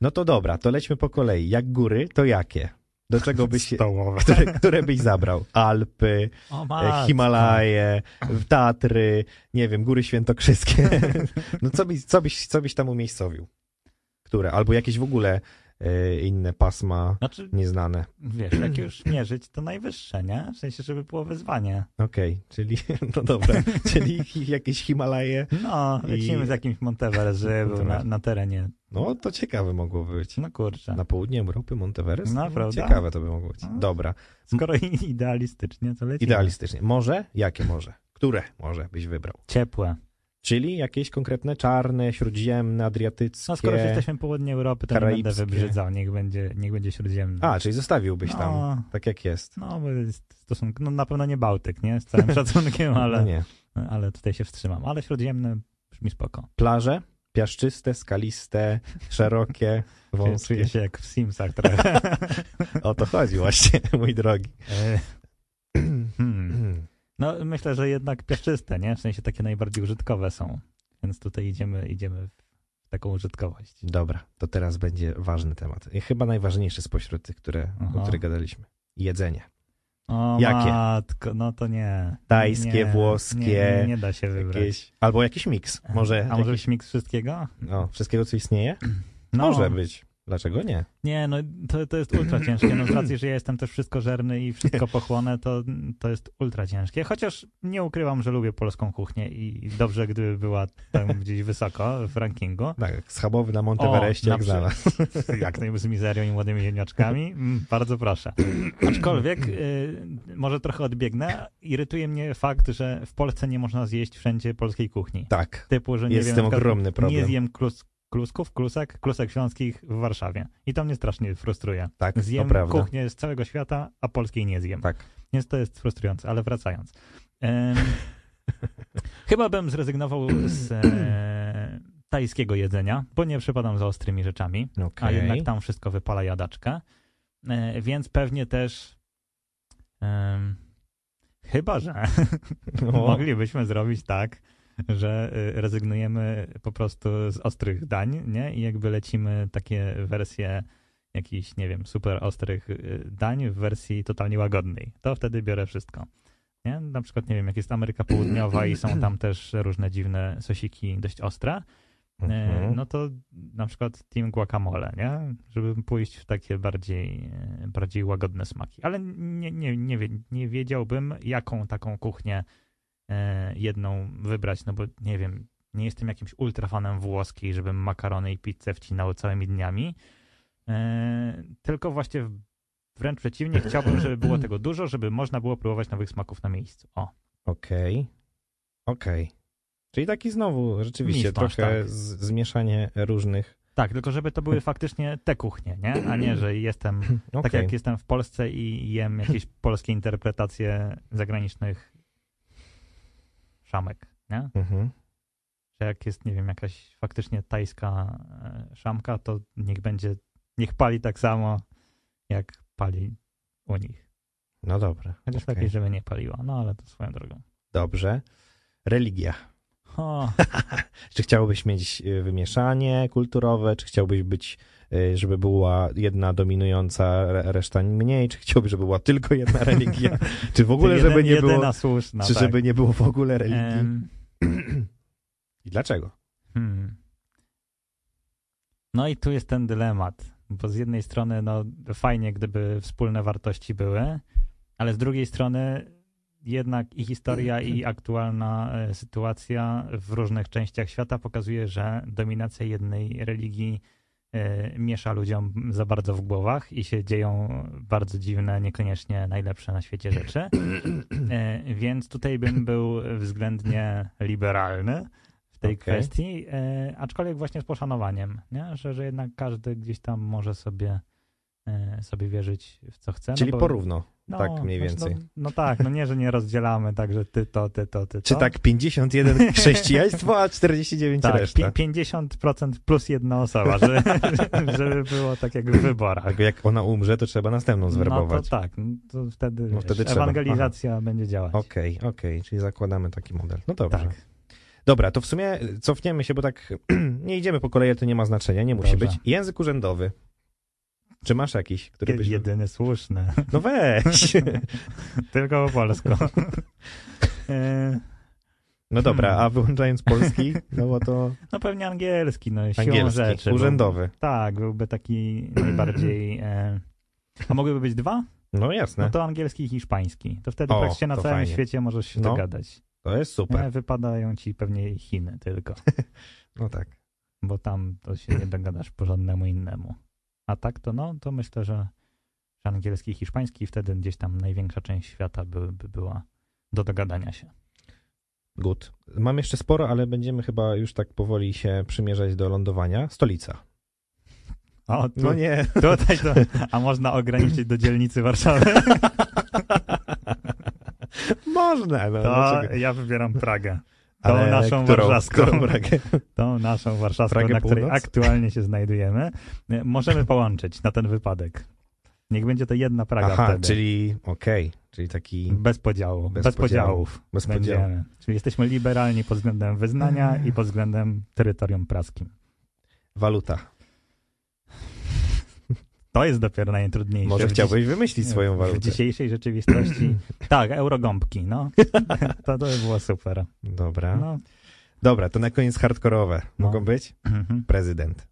No to dobra, to lećmy po kolei. Jak góry, to jakie? Do czego byś, Stołowe. które, które byś zabrał? Alpy, O, e. Himalaje, Tatry, nie wiem, Góry Świętokrzyskie. No co byś, co byś, co byś tam umiejscowił? Które? Albo jakieś w ogóle inne pasma Znaczy, nieznane. wiesz, jak już mierzyć, to najwyższe, nie? W sensie, żeby było wyzwanie. Okej, czyli, no dobra, czyli jakieś Himalaje. No, I- lecimy z jakimś Monteverest, żeby był na, na terenie. No to ciekawe mogło być. No kurczę. Na południe Europy Monteverest? No, prawda? Ciekawe to by mogło być. No. Dobra, Skoro idealistycznie, to lecimy. idealistycznie. Morze? Jakie morze? Które morze byś wybrał? Ciepłe. Czyli jakieś konkretne czarne, śródziemne, adriatyckie. No skoro jesteśmy południe Europy, to nie będę wybrzydzał. Niech będzie, niech będzie śródziemny. A, czyli zostawiłbyś tam, No. tak jak jest. No, bo jest stosunku, no na pewno nie Bałtyk, nie? Z całym szacunkiem, ale, No nie. ale tutaj się wstrzymam. Ale śródziemny brzmi spoko. Plaże? Piaszczyste, skaliste, szerokie, Czuję wąskie. się jak w Simsach trochę. O to chodzi właśnie, mój drogi. E, hmm. No myślę, że jednak piaszczyste, nie? W sensie takie najbardziej użytkowe są. Więc tutaj idziemy, idziemy w taką użytkowość. Dobra, to teraz będzie ważny temat. I chyba najważniejszy spośród tych, które, Aha. o których gadaliśmy. Jedzenie. O Jakie? matko, no to nie. Tajskie, nie, włoskie, Nie, nie, nie da się wybrać. Jakieś, albo jakiś miks. Może, A może jakiś, miks wszystkiego? no, wszystkiego, co istnieje? No, Może być. Dlaczego nie? Nie, no to, to jest ultra ciężkie. No z racji, że ja jestem też wszystkożerny i wszystko pochłonę, to, to jest ultra ciężkie. Chociaż nie ukrywam, że lubię polską kuchnię i dobrze, gdyby była tam gdzieś wysoko w rankingu. Tak, schabowy na Monteverestie, jak nas. Jak najmniej z mizerią i młodymi ziemniaczkami. Mm, bardzo proszę. Aczkolwiek, y, może trochę odbiegnę, irytuje mnie fakt, że w Polsce nie można zjeść wszędzie polskiej kuchni. Tak, Typu, że nie jest z wiem, tym ogromny problem. Nie zjem klus, klusków, klusek, klusek śląskich w Warszawie. I to mnie strasznie frustruje. tak, Zjem kuchnię z całego świata, a polskiej nie zjem. Tak. Więc to jest frustrujące, ale wracając. Chyba bym zrezygnował z e, tajskiego jedzenia, bo nie przypadam za ostrymi rzeczami, a Okej. jednak tam wszystko wypala jadaczkę. E, więc pewnie też em, chyba, że No, moglibyśmy zrobić tak, że y, rezygnujemy po prostu z ostrych dań, nie? I jakby lecimy takie wersje jakichś, nie wiem, super ostrych y, dań w wersji totalnie łagodnej. To wtedy biorę wszystko. Nie? Na przykład, nie wiem, jak jest Ameryka Południowa i są tam też różne dziwne sosiki dość ostre, e, mhm. no to na przykład team guacamole, nie? Żeby pójść w takie bardziej, bardziej łagodne smaki. Ale nie, nie, nie, nie wiedziałbym, jaką taką kuchnię jedną wybrać, no bo nie wiem, nie jestem jakimś ultrafanem włoskiej, żebym makarony i pizzę wcinał całymi dniami, e, tylko właśnie wręcz przeciwnie, chciałbym, żeby było tego dużo, żeby można było próbować nowych smaków na miejscu. O, Okej. Okej. Czyli taki znowu rzeczywiście Miszmasz, trochę tak. zmieszanie różnych. tak, tylko żeby to były faktycznie te kuchnie, nie? A nie, że jestem Okej. Tak jak jestem w Polsce i jem jakieś polskie interpretacje zagranicznych szamek, nie? Mhm. Że jak jest, nie wiem, jakaś faktycznie tajska e, szamka, to niech będzie, niech pali tak samo, jak pali u nich. No dobra. Chociaż okej. lepiej, żeby nie paliła, no ale to swoją drogą. Dobrze. Religia. Czy chciałbyś mieć y, wymieszanie kulturowe, czy chciałbyś być, żeby była jedna dominująca, re- reszta mniej, czy chciałbyś, żeby była tylko jedna religia, czy w ogóle, jeden, żeby nie jedyna było, słuszna, czy tak. żeby nie było w ogóle religii? Em, I dlaczego? Hmm. No i tu jest ten dylemat, bo z jednej strony no fajnie, gdyby wspólne wartości były, ale z drugiej strony jednak i historia i aktualna e, sytuacja w różnych częściach świata pokazuje, że dominacja jednej religii miesza ludziom za bardzo w głowach i się dzieją bardzo dziwne, niekoniecznie najlepsze na świecie rzeczy. E, Więc tutaj bym był względnie liberalny w tej Okej. kwestii, e, aczkolwiek właśnie z poszanowaniem, nie? Że, że jednak każdy gdzieś tam może sobie, sobie wierzyć w co chce. Czyli no bo, porówno, no, tak mniej znaczy, więcej. No, no tak, no nie, że nie rozdzielamy tak, że ty to, ty to, ty to. Czy tak 51 chrześcijaństwo, a 49 Tak, reszta? pi- 50% plus jedna osoba, żeby, żeby było tak jak w wyborach. Tak, jak ona umrze, to trzeba następną No zwerbować. to tak, no to wtedy, No wiesz, wtedy ewangelizacja będzie działać. Okej, okej, czyli zakładamy taki model. No dobrze. Tak. Dobra, to w sumie cofniemy się, bo tak nie idziemy po kolei, ale to nie ma znaczenia, nie musi Dobrze. być. Język urzędowy. Czy masz jakiś, który byś... Jedyny słuszny. No weź! Tylko po polsku. E, No dobra, Hmm. a wyłączając polski, no bo to No pewnie angielski, no siłą angielski, rzeczy. bo- urzędowy. Tak, byłby taki najbardziej... E, a mogłyby być dwa? No jasne, No to... to angielski i hiszpański. To wtedy O, praktycznie na to całym fajnie. świecie możesz się No, dogadać. jest super. Nie, wypadają ci pewnie Chiny tylko, No tak. bo tam to się nie dogadasz porządnemu innemu. A tak to no, to myślę, że, że angielski i hiszpański wtedy gdzieś tam największa część świata by, by była do dogadania się. Good. Mam jeszcze sporo, ale będziemy chyba już tak powoli się przymierzać do lądowania. Stolica. O, tu, No nie. tutaj to, a można ograniczyć do dzielnicy Warszawy? Można, no. To ja wybieram Pragę. Tą naszą którą, warszawską. którą Pragę? Tą naszą warszawską, Pragę na której Północ? aktualnie się znajdujemy, możemy połączyć na ten wypadek. Niech będzie to jedna Praga Aha, wtedy. czyli okej, czyli taki Bez podziału, Bez bez, podziałów. bez podziału. Będziemy. Czyli jesteśmy liberalni pod względem wyznania i pod względem terytorium praskim. waluta. To jest dopiero najtrudniejsze. Może w chciałbyś wymyślić dziś- swoją W walutę. dzisiejszej rzeczywistości. tak, eurogąbki, no. to, to by było super. Dobra. No. Dobra, to na koniec hardkorowe. No. Mogą być? Mhm. Prezydent.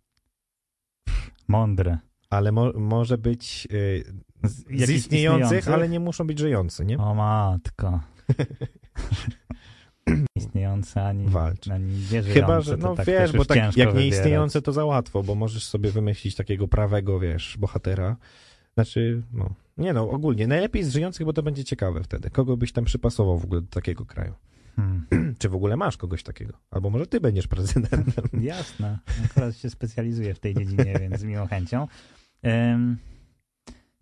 Mądre. Ale mo może być y, Z, z jakichś istniejących, ale nie muszą być żyjący, nie? O matko. Istniejące ani, Walcz. ani. Chyba, że, no tak wiesz, bo tak jak wybierać. nieistniejące to za łatwo, bo możesz sobie wymyślić takiego prawego, wiesz, bohatera. Znaczy, no, nie no, ogólnie, najlepiej z żyjących, bo to będzie ciekawe wtedy. Kogo byś tam przypasował w ogóle do takiego kraju? Hmm. Czy w ogóle masz kogoś takiego? Albo może ty będziesz prezydentem. Jasne. Akurat się specjalizuję w tej dziedzinie, więc z miłą chęcią. Em,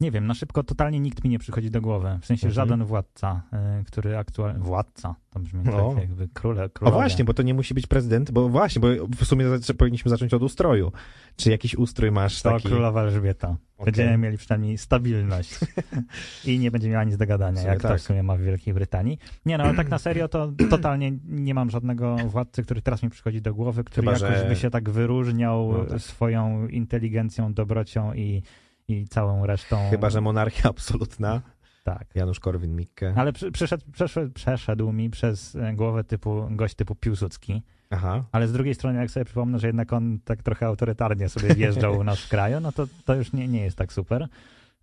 nie wiem, na szybko totalnie nikt mi nie przychodzi do głowy. W sensie Mhm. żaden władca, y, który aktualnie... Władca, to brzmi No. tak jakby króle, O królowie. właśnie, bo to nie musi być prezydent, bo właśnie, bo w sumie powinniśmy zacząć od ustroju. Czy jakiś ustrój masz To taki? królowa Elżbieta. Okej. Będziemy mieli przynajmniej stabilność i nie będzie miała nic do gadania, jak to tak. w sumie ma w Wielkiej Brytanii. Nie no, ale tak na serio to totalnie nie mam żadnego władcy, który teraz mi przychodzi do głowy, który Chyba, jakoś że- by się tak wyróżniał No tak. swoją inteligencją, dobrocią i, i całą resztą. Chyba, że monarchia absolutna. Tak. Janusz Korwin-Mikke. Ale przy, przyszedł, przeszedł, przeszedł mi przez e, głowę typu gość typu Piłsudski, Aha. ale z drugiej strony, jak sobie przypomnę, że jednak on tak trochę autorytarnie sobie wjeżdżał u nas w kraju, no to, to już nie, nie jest tak super.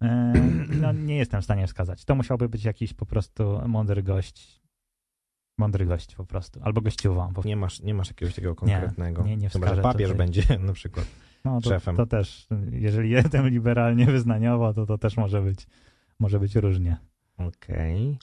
E, No, nie jestem w stanie wskazać. To musiałby być jakiś po prostu mądry gość. Mądry gość po prostu. Albo gościuwa. Bo, Nie masz, nie masz jakiegoś takiego konkretnego. nie, nie Chyba, że papież tutaj. będzie na przykład. No, to, szefem. to też, jeżeli jestem liberalnie wyznaniowo, to to też może być, może być różnie. Okej.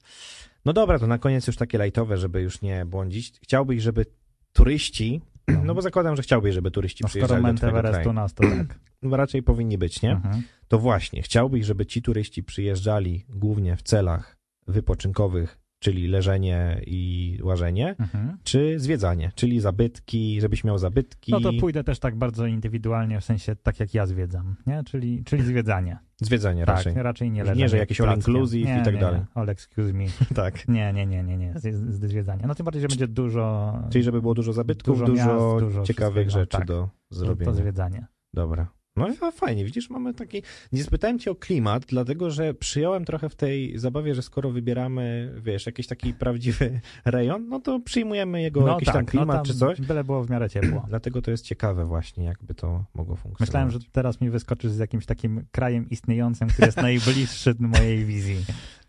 No dobra, to na koniec już takie lajtowe, żeby już nie błądzić. Chciałbyś, żeby turyści, no bo zakładam, że chciałbyś, żeby turyści No, skoro przyjeżdżali do Mount twojego kraju. nas, to tak. No, raczej powinni być, nie? Mhm. To właśnie, chciałbyś, żeby ci turyści przyjeżdżali głównie w celach wypoczynkowych, czyli leżenie i łażenie, Mhm. czy zwiedzanie, czyli zabytki, żebyś miał zabytki, No to pójdę też tak bardzo indywidualnie, w sensie tak jak ja zwiedzam, nie? Czyli, czyli zwiedzanie. zwiedzanie Tak, raczej. raczej nie Nie, leżenie że jakieś all inclusive i Nie, tak nie, dalej. Nie, all excuse me. tak. Nie, nie, nie, nie, nie. Zwiedzania. No tym bardziej, że będzie dużo, Czyli żeby było dużo zabytków, Dużo dużo, miast, dużo ciekawych rzeczy tak. do to, zrobienia. to zwiedzanie. Dobra. No fajnie, widzisz, mamy taki... Nie spytałem cię o klimat, dlatego że przyjąłem trochę w tej zabawie, że skoro wybieramy, wiesz, jakiś taki prawdziwy rejon, no to przyjmujemy jego jakiś tam klimat no tam czy coś. Byle było w miarę ciepło. Dlatego to jest ciekawe właśnie, jakby to mogło funkcjonować. Myślałem, że teraz mi wyskoczysz z jakimś takim krajem istniejącym, który jest najbliższy mojej wizji.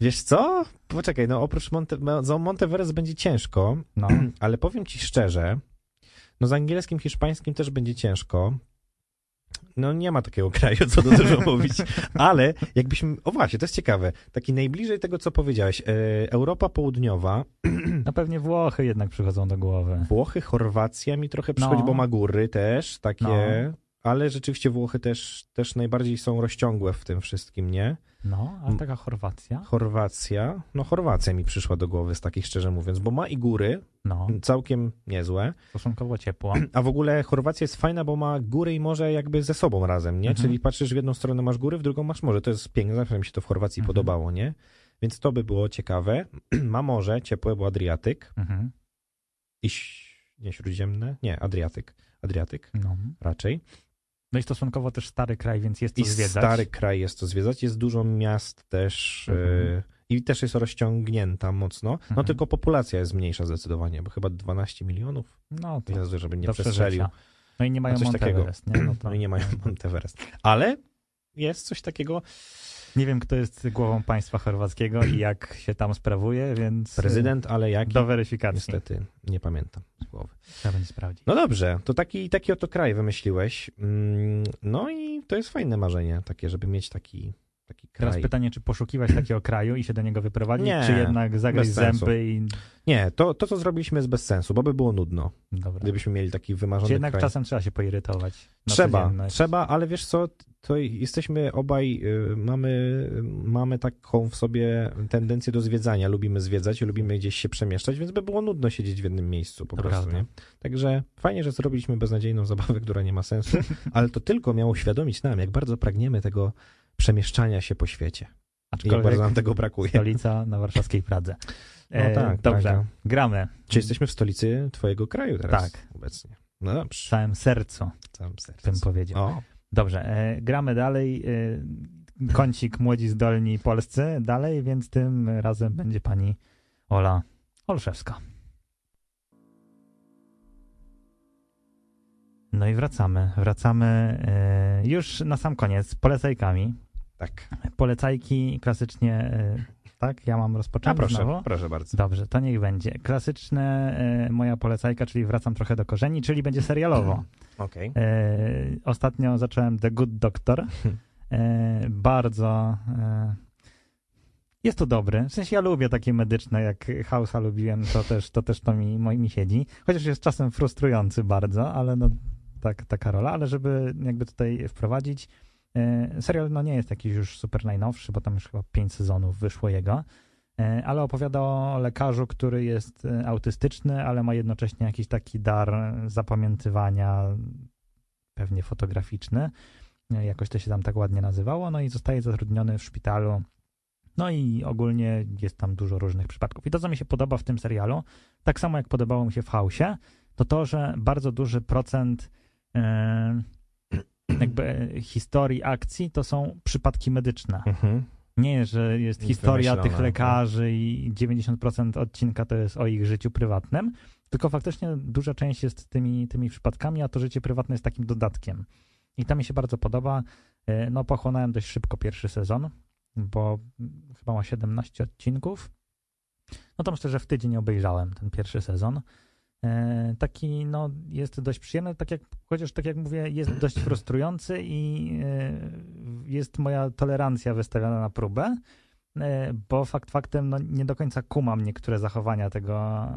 Wiesz co? Poczekaj, no oprócz Monte... za Monteverest będzie ciężko, No, ale powiem ci szczerze, no z angielskim, hiszpańskim też będzie ciężko. No nie ma takiego kraju, co tu dużo mówić, ale jakbyśmy, o właśnie, to jest ciekawe, taki najbliżej tego, co powiedziałeś, e, Europa Południowa, no pewnie Włochy jednak przychodzą do głowy. Włochy, Chorwacja mi trochę przychodzi, No. bo ma góry też, takie, No. ale rzeczywiście Włochy też, też najbardziej są rozciągłe w tym wszystkim, nie? No, a taka Chorwacja? Chorwacja, no Chorwacja mi przyszła do głowy z takich szczerze mówiąc, bo ma i góry, No, całkiem niezłe, stosunkowo ciepło. a w ogóle Chorwacja jest fajna, bo ma góry i morze jakby ze sobą razem, nie? Mhm. Czyli patrzysz w jedną stronę masz góry, w drugą masz morze, to jest piękne, zawsze mi się to w Chorwacji Mhm. podobało, nie? Więc to by było ciekawe. ma morze, ciepłe, bo Adriatyk Mhm. i nie śródziemne, nie, Adriatyk, Adriatyk No. raczej. No i stosunkowo też stary kraj, więc jest to I zwiedzać. stary kraj jest to zwiedzać, jest dużo miast też Mhm. e, i też jest rozciągnięta mocno, no Mhm. tylko populacja jest mniejsza zdecydowanie, bo chyba 12 milionów, No to Jezu, żeby nie przestrzelił. No i nie mają coś Mount takiego. Everest, nie? No, to, No i nie mają Monteverest. Ale jest coś takiego. Nie wiem, kto jest głową państwa chorwackiego i jak się tam sprawuje, więc... Prezydent, ale jaki? Do weryfikacji. Niestety nie pamiętam z głowy. Trzeba będzie sprawdzić. No dobrze, to taki, taki oto kraj wymyśliłeś. Mm, No i to jest fajne marzenie, takie, żeby mieć taki taki Teraz kraj. pytanie, czy poszukiwać takiego kraju i się do niego wyprowadzić, Nie, czy jednak sensu. zęby i... Nie, to, to co zrobiliśmy jest bez sensu, bo by było nudno, Dobra. gdybyśmy mieli taki wymarzony Czy jednak kraj. czasem trzeba się poirytować Trzeba, trzeba, ale wiesz co, to jesteśmy obaj, y, mamy, mamy taką w sobie tendencję do zwiedzania, lubimy zwiedzać, lubimy gdzieś się przemieszczać, więc by było nudno siedzieć w jednym miejscu po To prostu, prawda. nie? Także fajnie, że zrobiliśmy beznadziejną zabawę, która nie ma sensu, ale to tylko miało uświadomić nam, jak bardzo pragniemy tego przemieszczania się po świecie i Aczkolwiek bardzo nam tego brakuje. stolica na warszawskiej Pradze. No E, tak, Dobrze, gramy. Czy jesteśmy w stolicy twojego kraju teraz Tak. obecnie? No W dobrze, całym sercu, całym sercem. bym powiedział. O, Dobrze, e, gramy dalej. E, kącik Młodzi Zdolni Polscy dalej, więc tym razem będzie pani Ola Olszewska. No i wracamy. Wracamy e, już na sam koniec polecajkami. Tak. Polecajki klasycznie, e, tak? Ja mam A rozpocząć proszę, znowu? proszę bardzo. Dobrze, to niech będzie. Klasyczne e, moja polecajka, czyli wracam trochę do korzeni, czyli będzie serialowo. Okej. E, ostatnio zacząłem The Good Doctor. Bardzo. Jest to dobry. W sensie ja lubię takie medyczne, jak House'a lubiłem, to też to, też to mi, mi siedzi. Chociaż jest czasem frustrujący bardzo, ale no tak, taka rola. Ale żeby jakby tutaj wprowadzić, serial no nie jest jakiś już super najnowszy, bo tam już chyba pięć sezonów wyszło jego. E, ale opowiada o lekarzu, który jest e, autystyczny, ale ma jednocześnie jakiś taki dar zapamiętywania, pewnie fotograficzny. E, Jakoś to się tam tak ładnie nazywało. No i zostaje zatrudniony w szpitalu. No i ogólnie jest tam dużo różnych przypadków. I to, co mi się podoba w tym serialu, tak samo jak podobało mi się w Hausie, to to, że bardzo duży procent e, jakby e, historii akcji to są przypadki medyczne. Mhm. Nie, że jest historia tych lekarzy i 90% odcinka to jest o ich życiu prywatnym, tylko faktycznie duża część jest tymi, tymi przypadkami, a to życie prywatne jest takim dodatkiem. I to mi się bardzo podoba. E, No, pochłonąłem dość szybko pierwszy sezon, bo chyba ma 17 odcinków. No to myślę, że w tydzień obejrzałem ten pierwszy sezon. E, Taki, no, jest dość przyjemny, tak jak, chociaż tak jak mówię, jest dość frustrujący i e, jest moja tolerancja wystawiona na próbę, e, bo fakt faktem, no, nie do końca kumam niektóre zachowania tego,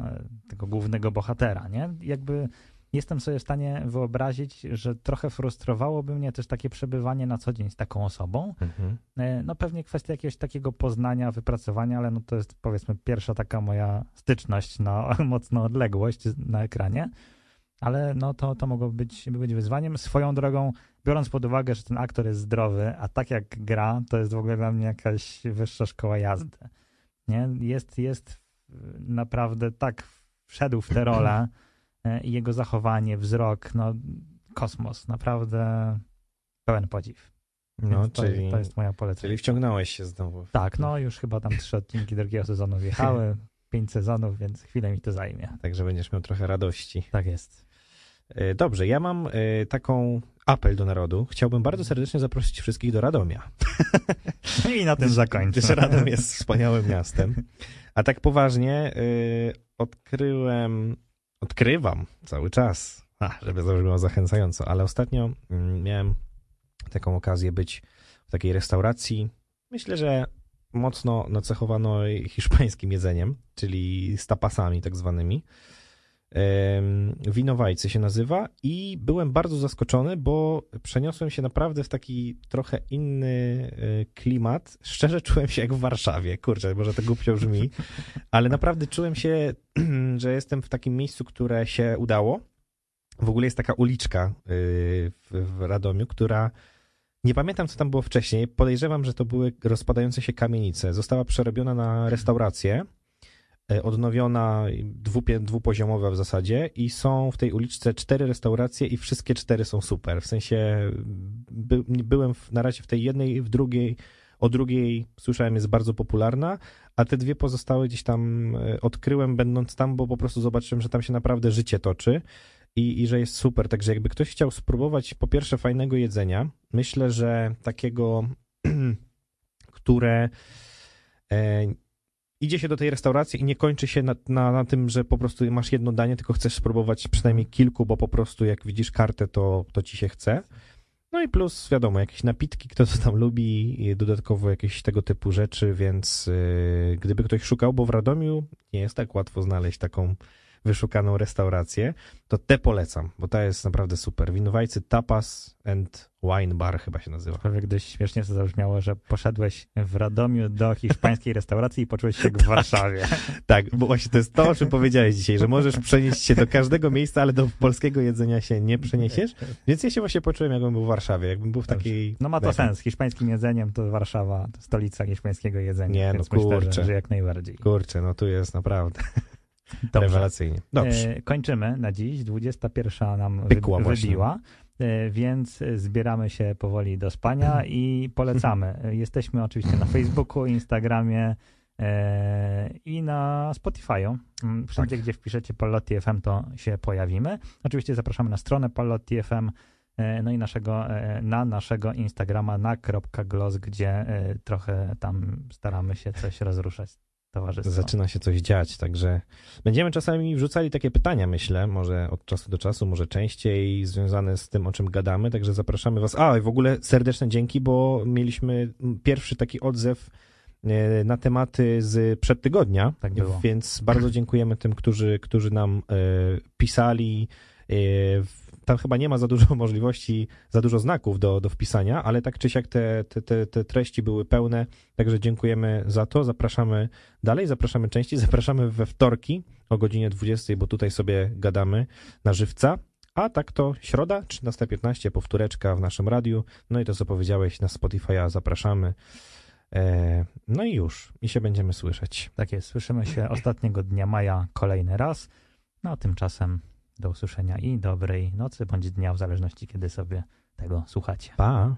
tego głównego bohatera, nie? Jakby jestem sobie w stanie wyobrazić, że trochę frustrowałoby mnie też takie przebywanie na co dzień z taką osobą, Mhm. E, No pewnie kwestia jakiegoś takiego poznania, wypracowania, ale no to jest powiedzmy pierwsza taka moja styczność na mocną odległość na ekranie. Ale no to, to mogło być, być wyzwaniem. Swoją drogą, biorąc pod uwagę, że ten aktor jest zdrowy, a tak jak gra, to jest w ogóle dla mnie jakaś wyższa szkoła jazdy. Nie? Jest, jest naprawdę tak wszedł w tę rolę e, jego zachowanie, wzrok, no kosmos, naprawdę pełen podziw. No, to, czyli, to jest moja polecenie. czyli wciągnąłeś się znowu. Tak, no już chyba tam trzy odcinki drugiego sezonu wjechały, pięć sezonów, więc chwilę mi to zajmie. Także będziesz miał trochę radości. Tak jest. E, Dobrze, ja mam e, taką apel do narodu. Chciałbym bardzo serdecznie zaprosić wszystkich do Radomia. I na tym zakończę. Gdyż Radom jest wspaniałym miastem. A tak poważnie odkryłem, odkrywam cały czas, a, żeby zabrzmiało zachęcająco, ale ostatnio mm, miałem taką okazję być w takiej restauracji, myślę, że mocno nacechowano hiszpańskim jedzeniem, czyli z tapasami tak zwanymi. Winowajcy się nazywa i byłem bardzo zaskoczony, bo przeniosłem się naprawdę w taki trochę inny e, klimat. Szczerze czułem się jak w Warszawie. Kurczę, może to głupio brzmi, ale naprawdę czułem się, że jestem w takim miejscu, które się udało. W ogóle jest taka uliczka y, w, Radomiu, która nie pamiętam, co tam było wcześniej. Podejrzewam, że to były rozpadające się kamienice. Została przerobiona na restaurację e, odnowiona, dwupie, dwupoziomowa w zasadzie i są w tej uliczce cztery restauracje i wszystkie cztery są super. W sensie by, byłem w, na razie w tej jednej, w drugiej, o drugiej słyszałem jest bardzo popularna, a te dwie pozostałe gdzieś tam e, odkryłem będąc tam, bo po prostu zobaczyłem, że tam się naprawdę życie toczy i, i że jest super. Także jakby ktoś chciał spróbować po pierwsze fajnego jedzenia, myślę, że takiego, które e, idzie się do tej restauracji i nie kończy się na, na, na tym, że po prostu masz jedno danie, tylko chcesz spróbować przynajmniej kilku, bo po prostu jak widzisz kartę, to, to ci się chce. No i plus, wiadomo, jakieś napitki, kto co tam lubi, i dodatkowo jakieś tego typu rzeczy, więc yy, gdyby ktoś szukał, bo w Radomiu nie jest tak łatwo znaleźć taką wyszukaną restaurację, to te polecam, bo ta jest naprawdę super. Winowajcy Tapas and Wine Bar chyba się nazywa. Prawie gdyś śmiesznie to zabrzmiało, że poszedłeś w Radomiu do hiszpańskiej restauracji i poczułeś się jak w Warszawie. Tak, bo właśnie to jest to, o czym powiedziałeś dzisiaj, że możesz przenieść się do każdego miejsca, ale do polskiego jedzenia się nie przeniesiesz. Więc ja się właśnie poczułem, jakbym był w Warszawie, jakbym był w takiej... No ma to sens. Hiszpańskim jedzeniem to Warszawa, to stolica hiszpańskiego jedzenia. Nie, no więc myślę, kurczę. że, że jak najbardziej. Kurczę, no tu jest naprawdę Dobrze. rewelacyjnie. Dobrze. E, kończymy na dziś. 21 nam Pykła wy, właśnie. wybiła, e, więc zbieramy się powoli do spania i polecamy. Jesteśmy oczywiście na Facebooku, Instagramie e, i na Spotify'u. Mm, Wszędzie, Tak. gdzie wpiszecie Pallotti FM, to się pojawimy. Oczywiście zapraszamy na stronę Pallotti FM, e, no i naszego, na naszego Instagrama na .glos, gdzie trochę tam staramy się coś rozruszać towarzystwo. Zaczyna się coś dziać, także będziemy czasami wrzucali takie pytania, myślę, może od czasu do czasu, może częściej, związane z tym, o czym gadamy, także zapraszamy was. A, i w ogóle serdeczne dzięki, bo mieliśmy pierwszy taki odzew e, na tematy z przed tygodnia, Tak było. więc bardzo dziękujemy tym, którzy, którzy nam e, pisali. Tam chyba nie ma za dużo możliwości, za dużo znaków do, do wpisania, ale tak czy siak te, te, te, te treści były pełne, także dziękujemy za to. Zapraszamy dalej, zapraszamy częściej, zapraszamy we wtorki o godzinie 20, bo tutaj sobie gadamy na żywca. A tak to środa, 13.15, powtóreczka w naszym radiu. No i to, co powiedziałeś na Spotify'a, zapraszamy. E, no i już, i się będziemy słyszeć. Tak jest, słyszymy się ostatniego dnia maja kolejny raz. No a tymczasem do usłyszenia i dobrej nocy bądź dnia, w zależności kiedy sobie tego słuchacie. Pa!